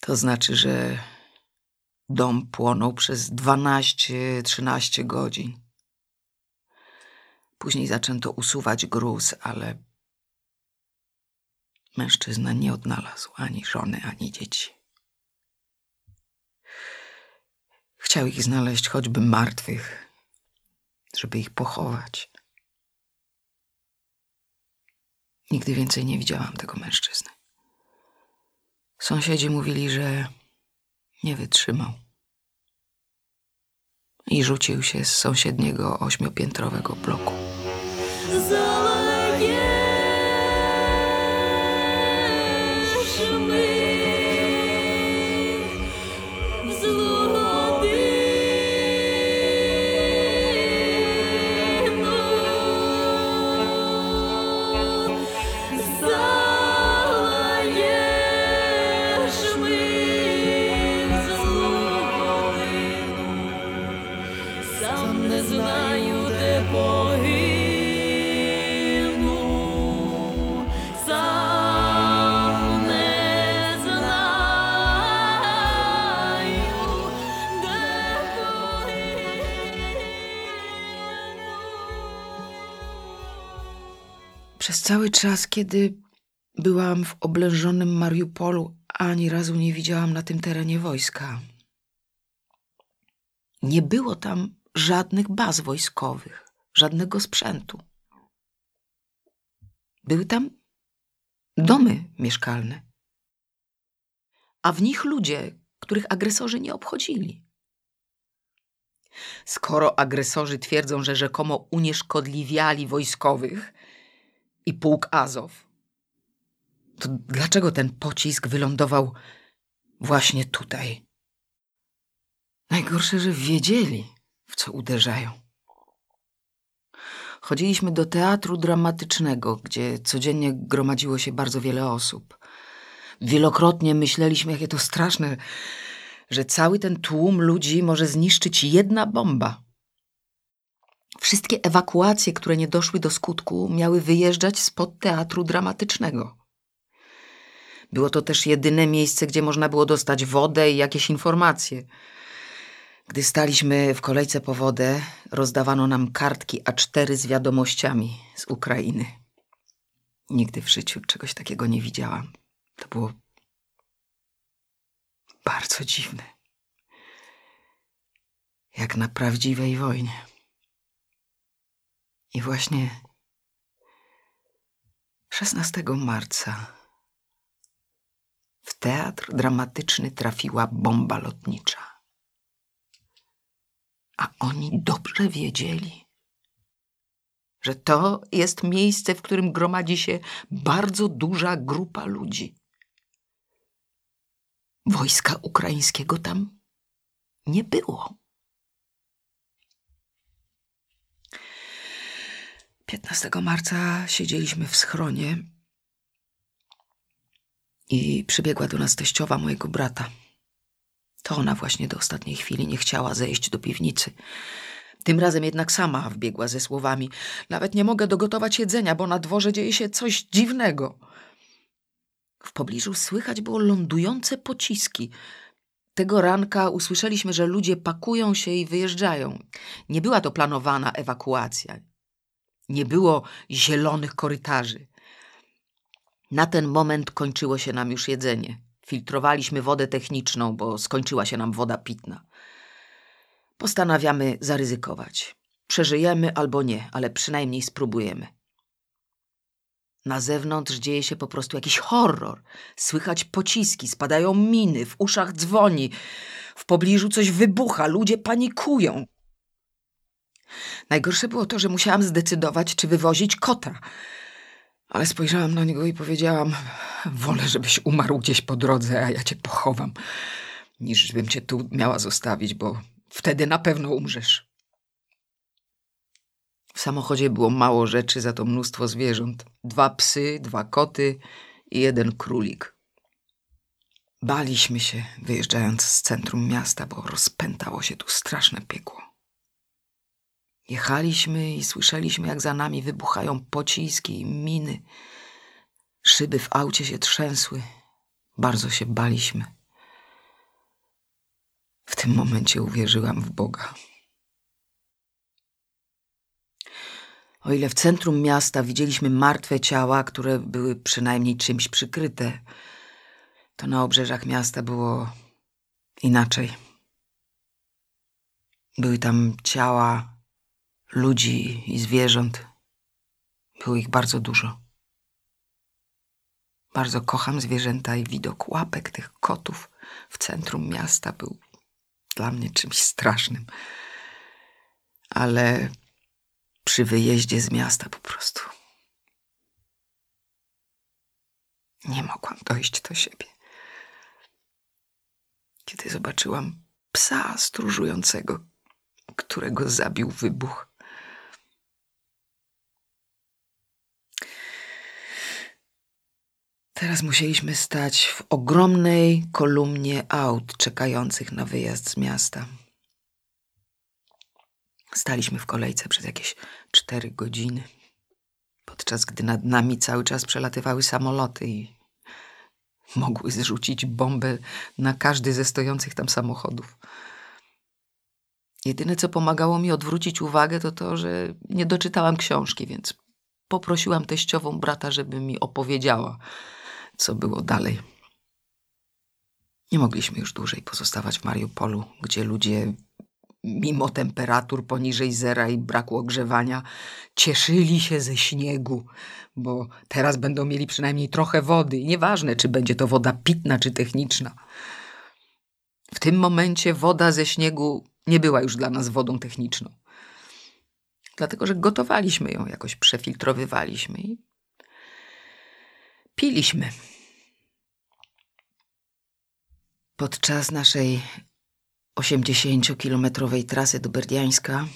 S6: To znaczy, że dom płonął przez 12-13 godzin. Później zaczęto usuwać gruz, ale mężczyzna nie odnalazł ani żony, ani dzieci. Chciał ich znaleźć choćby martwych, żeby ich pochować. Nigdy więcej nie widziałam tego mężczyzny. Sąsiedzi mówili, że nie wytrzymał. I rzucił się z sąsiedniego ośmiopiętrowego bloku. Czas, kiedy byłam w oblężonym Mariupolu, ani razu nie widziałam na tym terenie wojska. Nie było tam żadnych baz wojskowych, żadnego sprzętu. Były tam domy mieszkalne. A w nich ludzie, których agresorzy nie obchodzili. Skoro agresorzy twierdzą, że rzekomo unieszkodliwiali wojskowych i pułk Azow, to dlaczego ten pocisk wylądował właśnie tutaj? Najgorsze, że wiedzieli, w co uderzają. Chodziliśmy do teatru dramatycznego, gdzie codziennie gromadziło się bardzo wiele osób. Wielokrotnie myśleliśmy, jakie to straszne, że cały ten tłum ludzi może zniszczyć jedna bomba. Wszystkie ewakuacje, które nie doszły do skutku, miały wyjeżdżać spod teatru dramatycznego. Było to też jedyne miejsce, gdzie można było dostać wodę i jakieś informacje. Gdy staliśmy w kolejce po wodę, rozdawano nam kartki A4 z wiadomościami z Ukrainy. Nigdy w życiu czegoś takiego nie widziałam. To było bardzo dziwne. Jak na prawdziwej wojnie. I właśnie 16 marca w teatr dramatyczny trafiła bomba lotnicza. A oni dobrze wiedzieli, że to jest miejsce, w którym gromadzi się bardzo duża grupa ludzi. Wojska ukraińskiego tam nie było. 15 marca siedzieliśmy w schronie i przybiegła do nas teściowa mojego brata. To ona właśnie do ostatniej chwili nie chciała zejść do piwnicy. Tym razem jednak sama wbiegła ze słowami: Nawet nie mogę dogotować jedzenia, bo na dworze dzieje się coś dziwnego. W pobliżu słychać było lądujące pociski. Tego ranka usłyszeliśmy, że ludzie pakują się i wyjeżdżają. Nie była to planowana ewakuacja. Nie było zielonych korytarzy. Na ten moment kończyło się nam już jedzenie. Filtrowaliśmy wodę techniczną, bo skończyła się nam woda pitna. Postanawiamy zaryzykować. Przeżyjemy albo nie, ale przynajmniej spróbujemy. Na zewnątrz dzieje się po prostu jakiś horror. Słychać pociski, spadają miny, w uszach dzwoni, w pobliżu coś wybucha, ludzie panikują. Najgorsze było to, że musiałam zdecydować, czy wywozić kota. Ale spojrzałam na niego i powiedziałam: Wolę, żebyś umarł gdzieś po drodze, a ja cię pochowam, niż bym cię tu miała zostawić, bo wtedy na pewno umrzesz. W samochodzie było mało rzeczy, za to mnóstwo zwierząt: dwa psy, dwa koty i jeden królik. Baliśmy się, wyjeżdżając z centrum miasta, bo rozpętało się tu straszne piekło. Jechaliśmy i słyszeliśmy, jak za nami wybuchają pociski i miny. Szyby w aucie się trzęsły. Bardzo się baliśmy. W tym momencie uwierzyłam w Boga. O ile w centrum miasta widzieliśmy martwe ciała, które były przynajmniej czymś przykryte, to na obrzeżach miasta było inaczej. Były tam ciała ludzi i zwierząt. Było ich bardzo dużo. Bardzo kocham zwierzęta i widok łapek tych kotów w centrum miasta był dla mnie czymś strasznym. Ale przy wyjeździe z miasta po prostu nie mogłam dojść do siebie. Kiedy zobaczyłam psa stróżującego, którego zabił wybuch. Teraz musieliśmy stać w ogromnej kolumnie aut czekających na wyjazd z miasta. Staliśmy w kolejce przez jakieś cztery godziny, podczas gdy nad nami cały czas przelatywały samoloty i mogły zrzucić bombę na każdy ze stojących tam samochodów. Jedyne, co pomagało mi odwrócić uwagę, to to, że nie doczytałam książki, więc poprosiłam teściową brata, żeby mi opowiedziała, co było dalej. Nie mogliśmy już dłużej pozostawać w Mariupolu, gdzie ludzie mimo temperatur poniżej zera i braku ogrzewania, cieszyli się ze śniegu, bo teraz będą mieli przynajmniej trochę wody i nieważne, czy będzie to woda pitna czy techniczna. W tym momencie woda ze śniegu nie była już dla nas wodą techniczną. Dlatego, że gotowaliśmy ją, jakoś przefiltrowywaliśmy i piliśmy. Podczas naszej 80-kilometrowej trasy do Berdiańska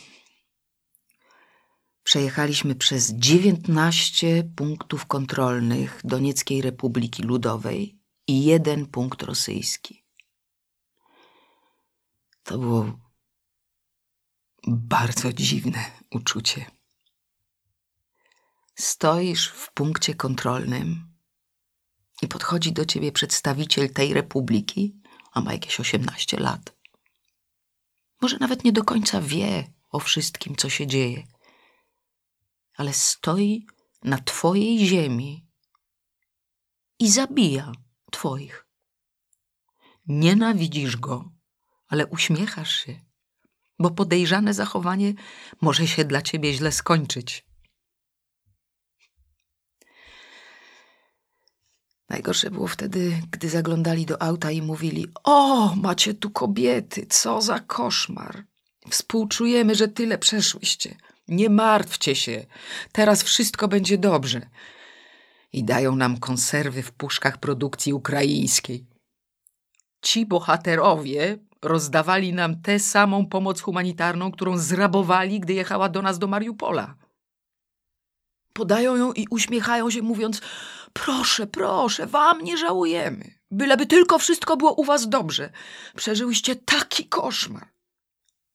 S6: przejechaliśmy przez 19 punktów kontrolnych Donieckiej Republiki Ludowej i jeden punkt rosyjski. To było bardzo dziwne uczucie. Stoisz w punkcie kontrolnym i podchodzi do ciebie przedstawiciel tej republiki, a ma jakieś 18 lat. Może nawet nie do końca wie o wszystkim, co się dzieje, ale stoi na twojej ziemi i zabija twoich. Nienawidzisz go, ale uśmiechasz się, bo podejrzane zachowanie może się dla ciebie źle skończyć. Najgorsze było wtedy, gdy zaglądali do auta i mówili: O, macie tu kobiety, co za koszmar. Współczujemy, że tyle przeszłyście. Nie martwcie się, teraz wszystko będzie dobrze. I dają nam konserwy w puszkach produkcji ukraińskiej. Ci bohaterowie rozdawali nam tę samą pomoc humanitarną, którą zrabowali, gdy jechała do nas do Mariupola. Podają ją i uśmiechają się, mówiąc: Proszę, proszę, wam nie żałujemy. Byleby tylko wszystko było u was dobrze. Przeżyłyście taki koszmar.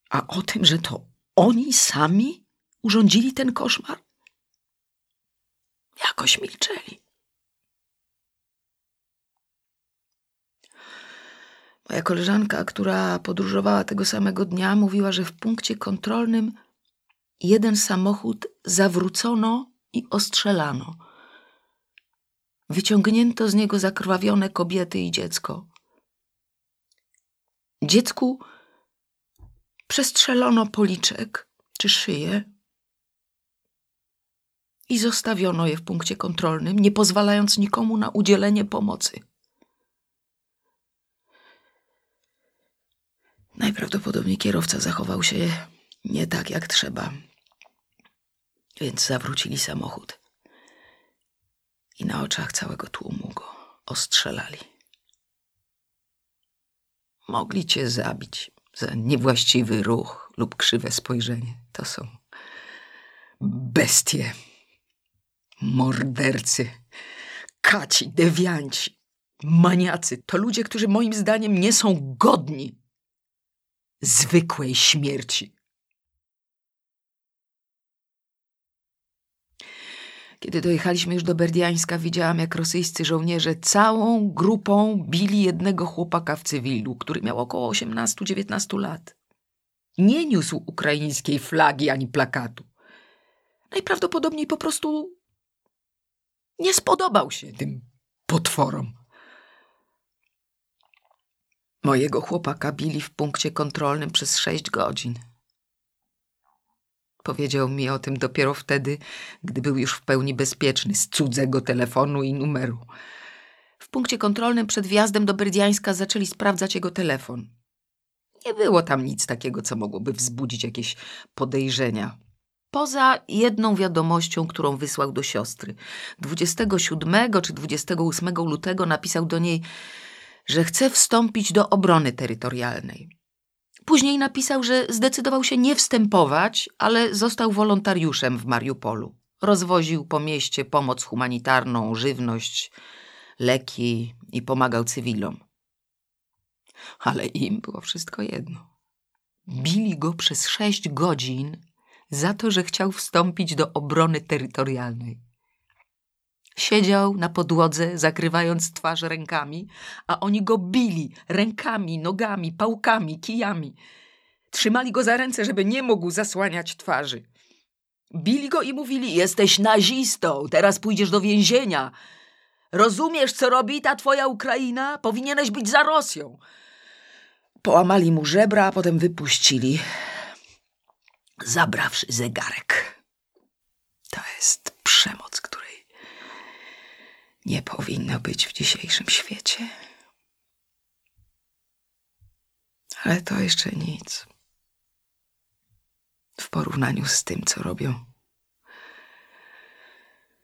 S6: A o tym, że to oni sami urządzili ten koszmar? Jakoś milczeli. Moja koleżanka, która podróżowała tego samego dnia, mówiła, że w punkcie kontrolnym jeden samochód zawrócono i ostrzelano. Wyciągnięto z niego zakrwawione kobiety i dziecko. Dziecku przestrzelono policzek czy szyję i zostawiono je w punkcie kontrolnym, nie pozwalając nikomu na udzielenie pomocy. Najprawdopodobniej kierowca zachował się nie tak jak trzeba, więc zawrócili samochód i na oczach całego tłumu go ostrzelali. Mogli cię zabić za niewłaściwy ruch lub krzywe spojrzenie. To są bestie, mordercy, kaci, dewianci, maniacy. To ludzie, którzy moim zdaniem nie są godni zwykłej śmierci. Kiedy dojechaliśmy już do Berdiańska, widziałam, jak rosyjscy żołnierze całą grupą bili jednego chłopaka w cywilu, który miał około 18-19 lat. Nie niósł ukraińskiej flagi ani plakatu. Najprawdopodobniej po prostu nie spodobał się tym potworom. Mojego chłopaka bili w punkcie kontrolnym przez sześć godzin. Powiedział mi o tym dopiero wtedy, gdy był już w pełni bezpieczny z cudzego telefonu i numeru. W punkcie kontrolnym przed wjazdem do Berdiańska zaczęli sprawdzać jego telefon. Nie było tam nic takiego, co mogłoby wzbudzić jakieś podejrzenia. Poza jedną wiadomością, którą wysłał do siostry. 27 czy 28 lutego napisał do niej, że chce wstąpić do obrony terytorialnej. Później napisał, że zdecydował się nie wstępować, ale został wolontariuszem w Mariupolu. Rozwoził po mieście pomoc humanitarną, żywność, leki i pomagał cywilom. Ale im było wszystko jedno. Bili go przez sześć godzin za to, że chciał wstąpić do obrony terytorialnej. Siedział na podłodze, zakrywając twarz rękami, a oni go bili rękami, nogami, pałkami, kijami. Trzymali go za ręce, żeby nie mógł zasłaniać twarzy. Bili go i mówili: Jesteś nazistą, teraz pójdziesz do więzienia. Rozumiesz, co robi ta twoja Ukraina? Powinieneś być za Rosją. Połamali mu żebra, a potem wypuścili, zabrawszy zegarek. To jest przemoc, nie powinno być w dzisiejszym świecie. Ale to jeszcze nic. W porównaniu z tym, co robią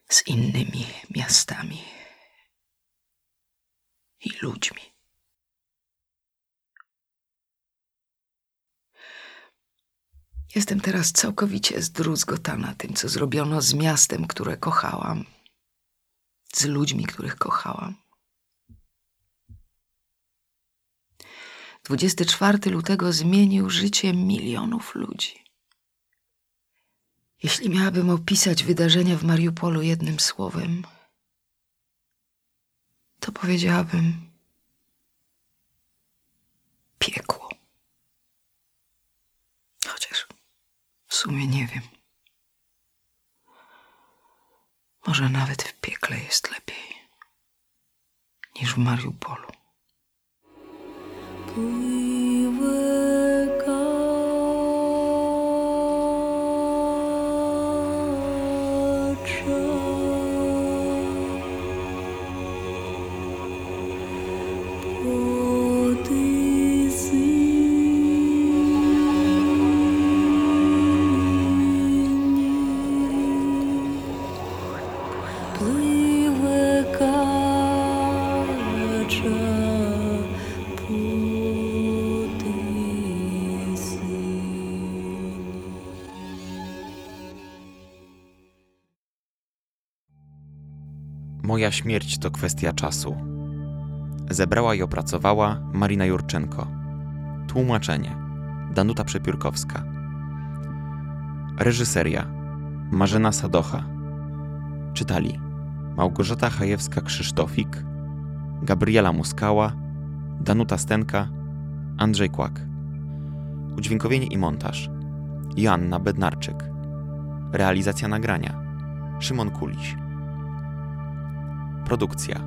S6: z innymi miastami i ludźmi. Jestem teraz całkowicie zdruzgotana tym, co zrobiono z miastem, które kochałam, z ludźmi, których kochałam. 24 lutego zmienił życie milionów ludzi. Jeśli miałabym opisać wydarzenia w Mariupolu jednym słowem, to powiedziałabym piekło. Chociaż w sumie nie wiem. Może nawet w piekle jest lepiej niż w Mariupolu.
S1: Moja śmierć to kwestia czasu. Zebrała i opracowała Marina Jurczenko. Tłumaczenie Danuta Przepiórkowska. Reżyseria Marzena Sadocha. Czytali Małgorzata Chajewska-Krzysztofik, Gabriela Muskała, Danuta Stenka, Andrzej Kłak. Udźwiękowienie i montaż Joanna Bednarczyk. Realizacja nagrania Szymon Kuliś. Produkcja.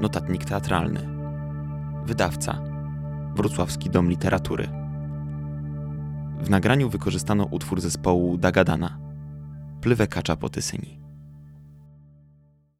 S1: Notatnik teatralny. Wydawca. Wrocławski Dom Literatury. W nagraniu wykorzystano utwór zespołu Dagadana. Plywę kacza po Tysyni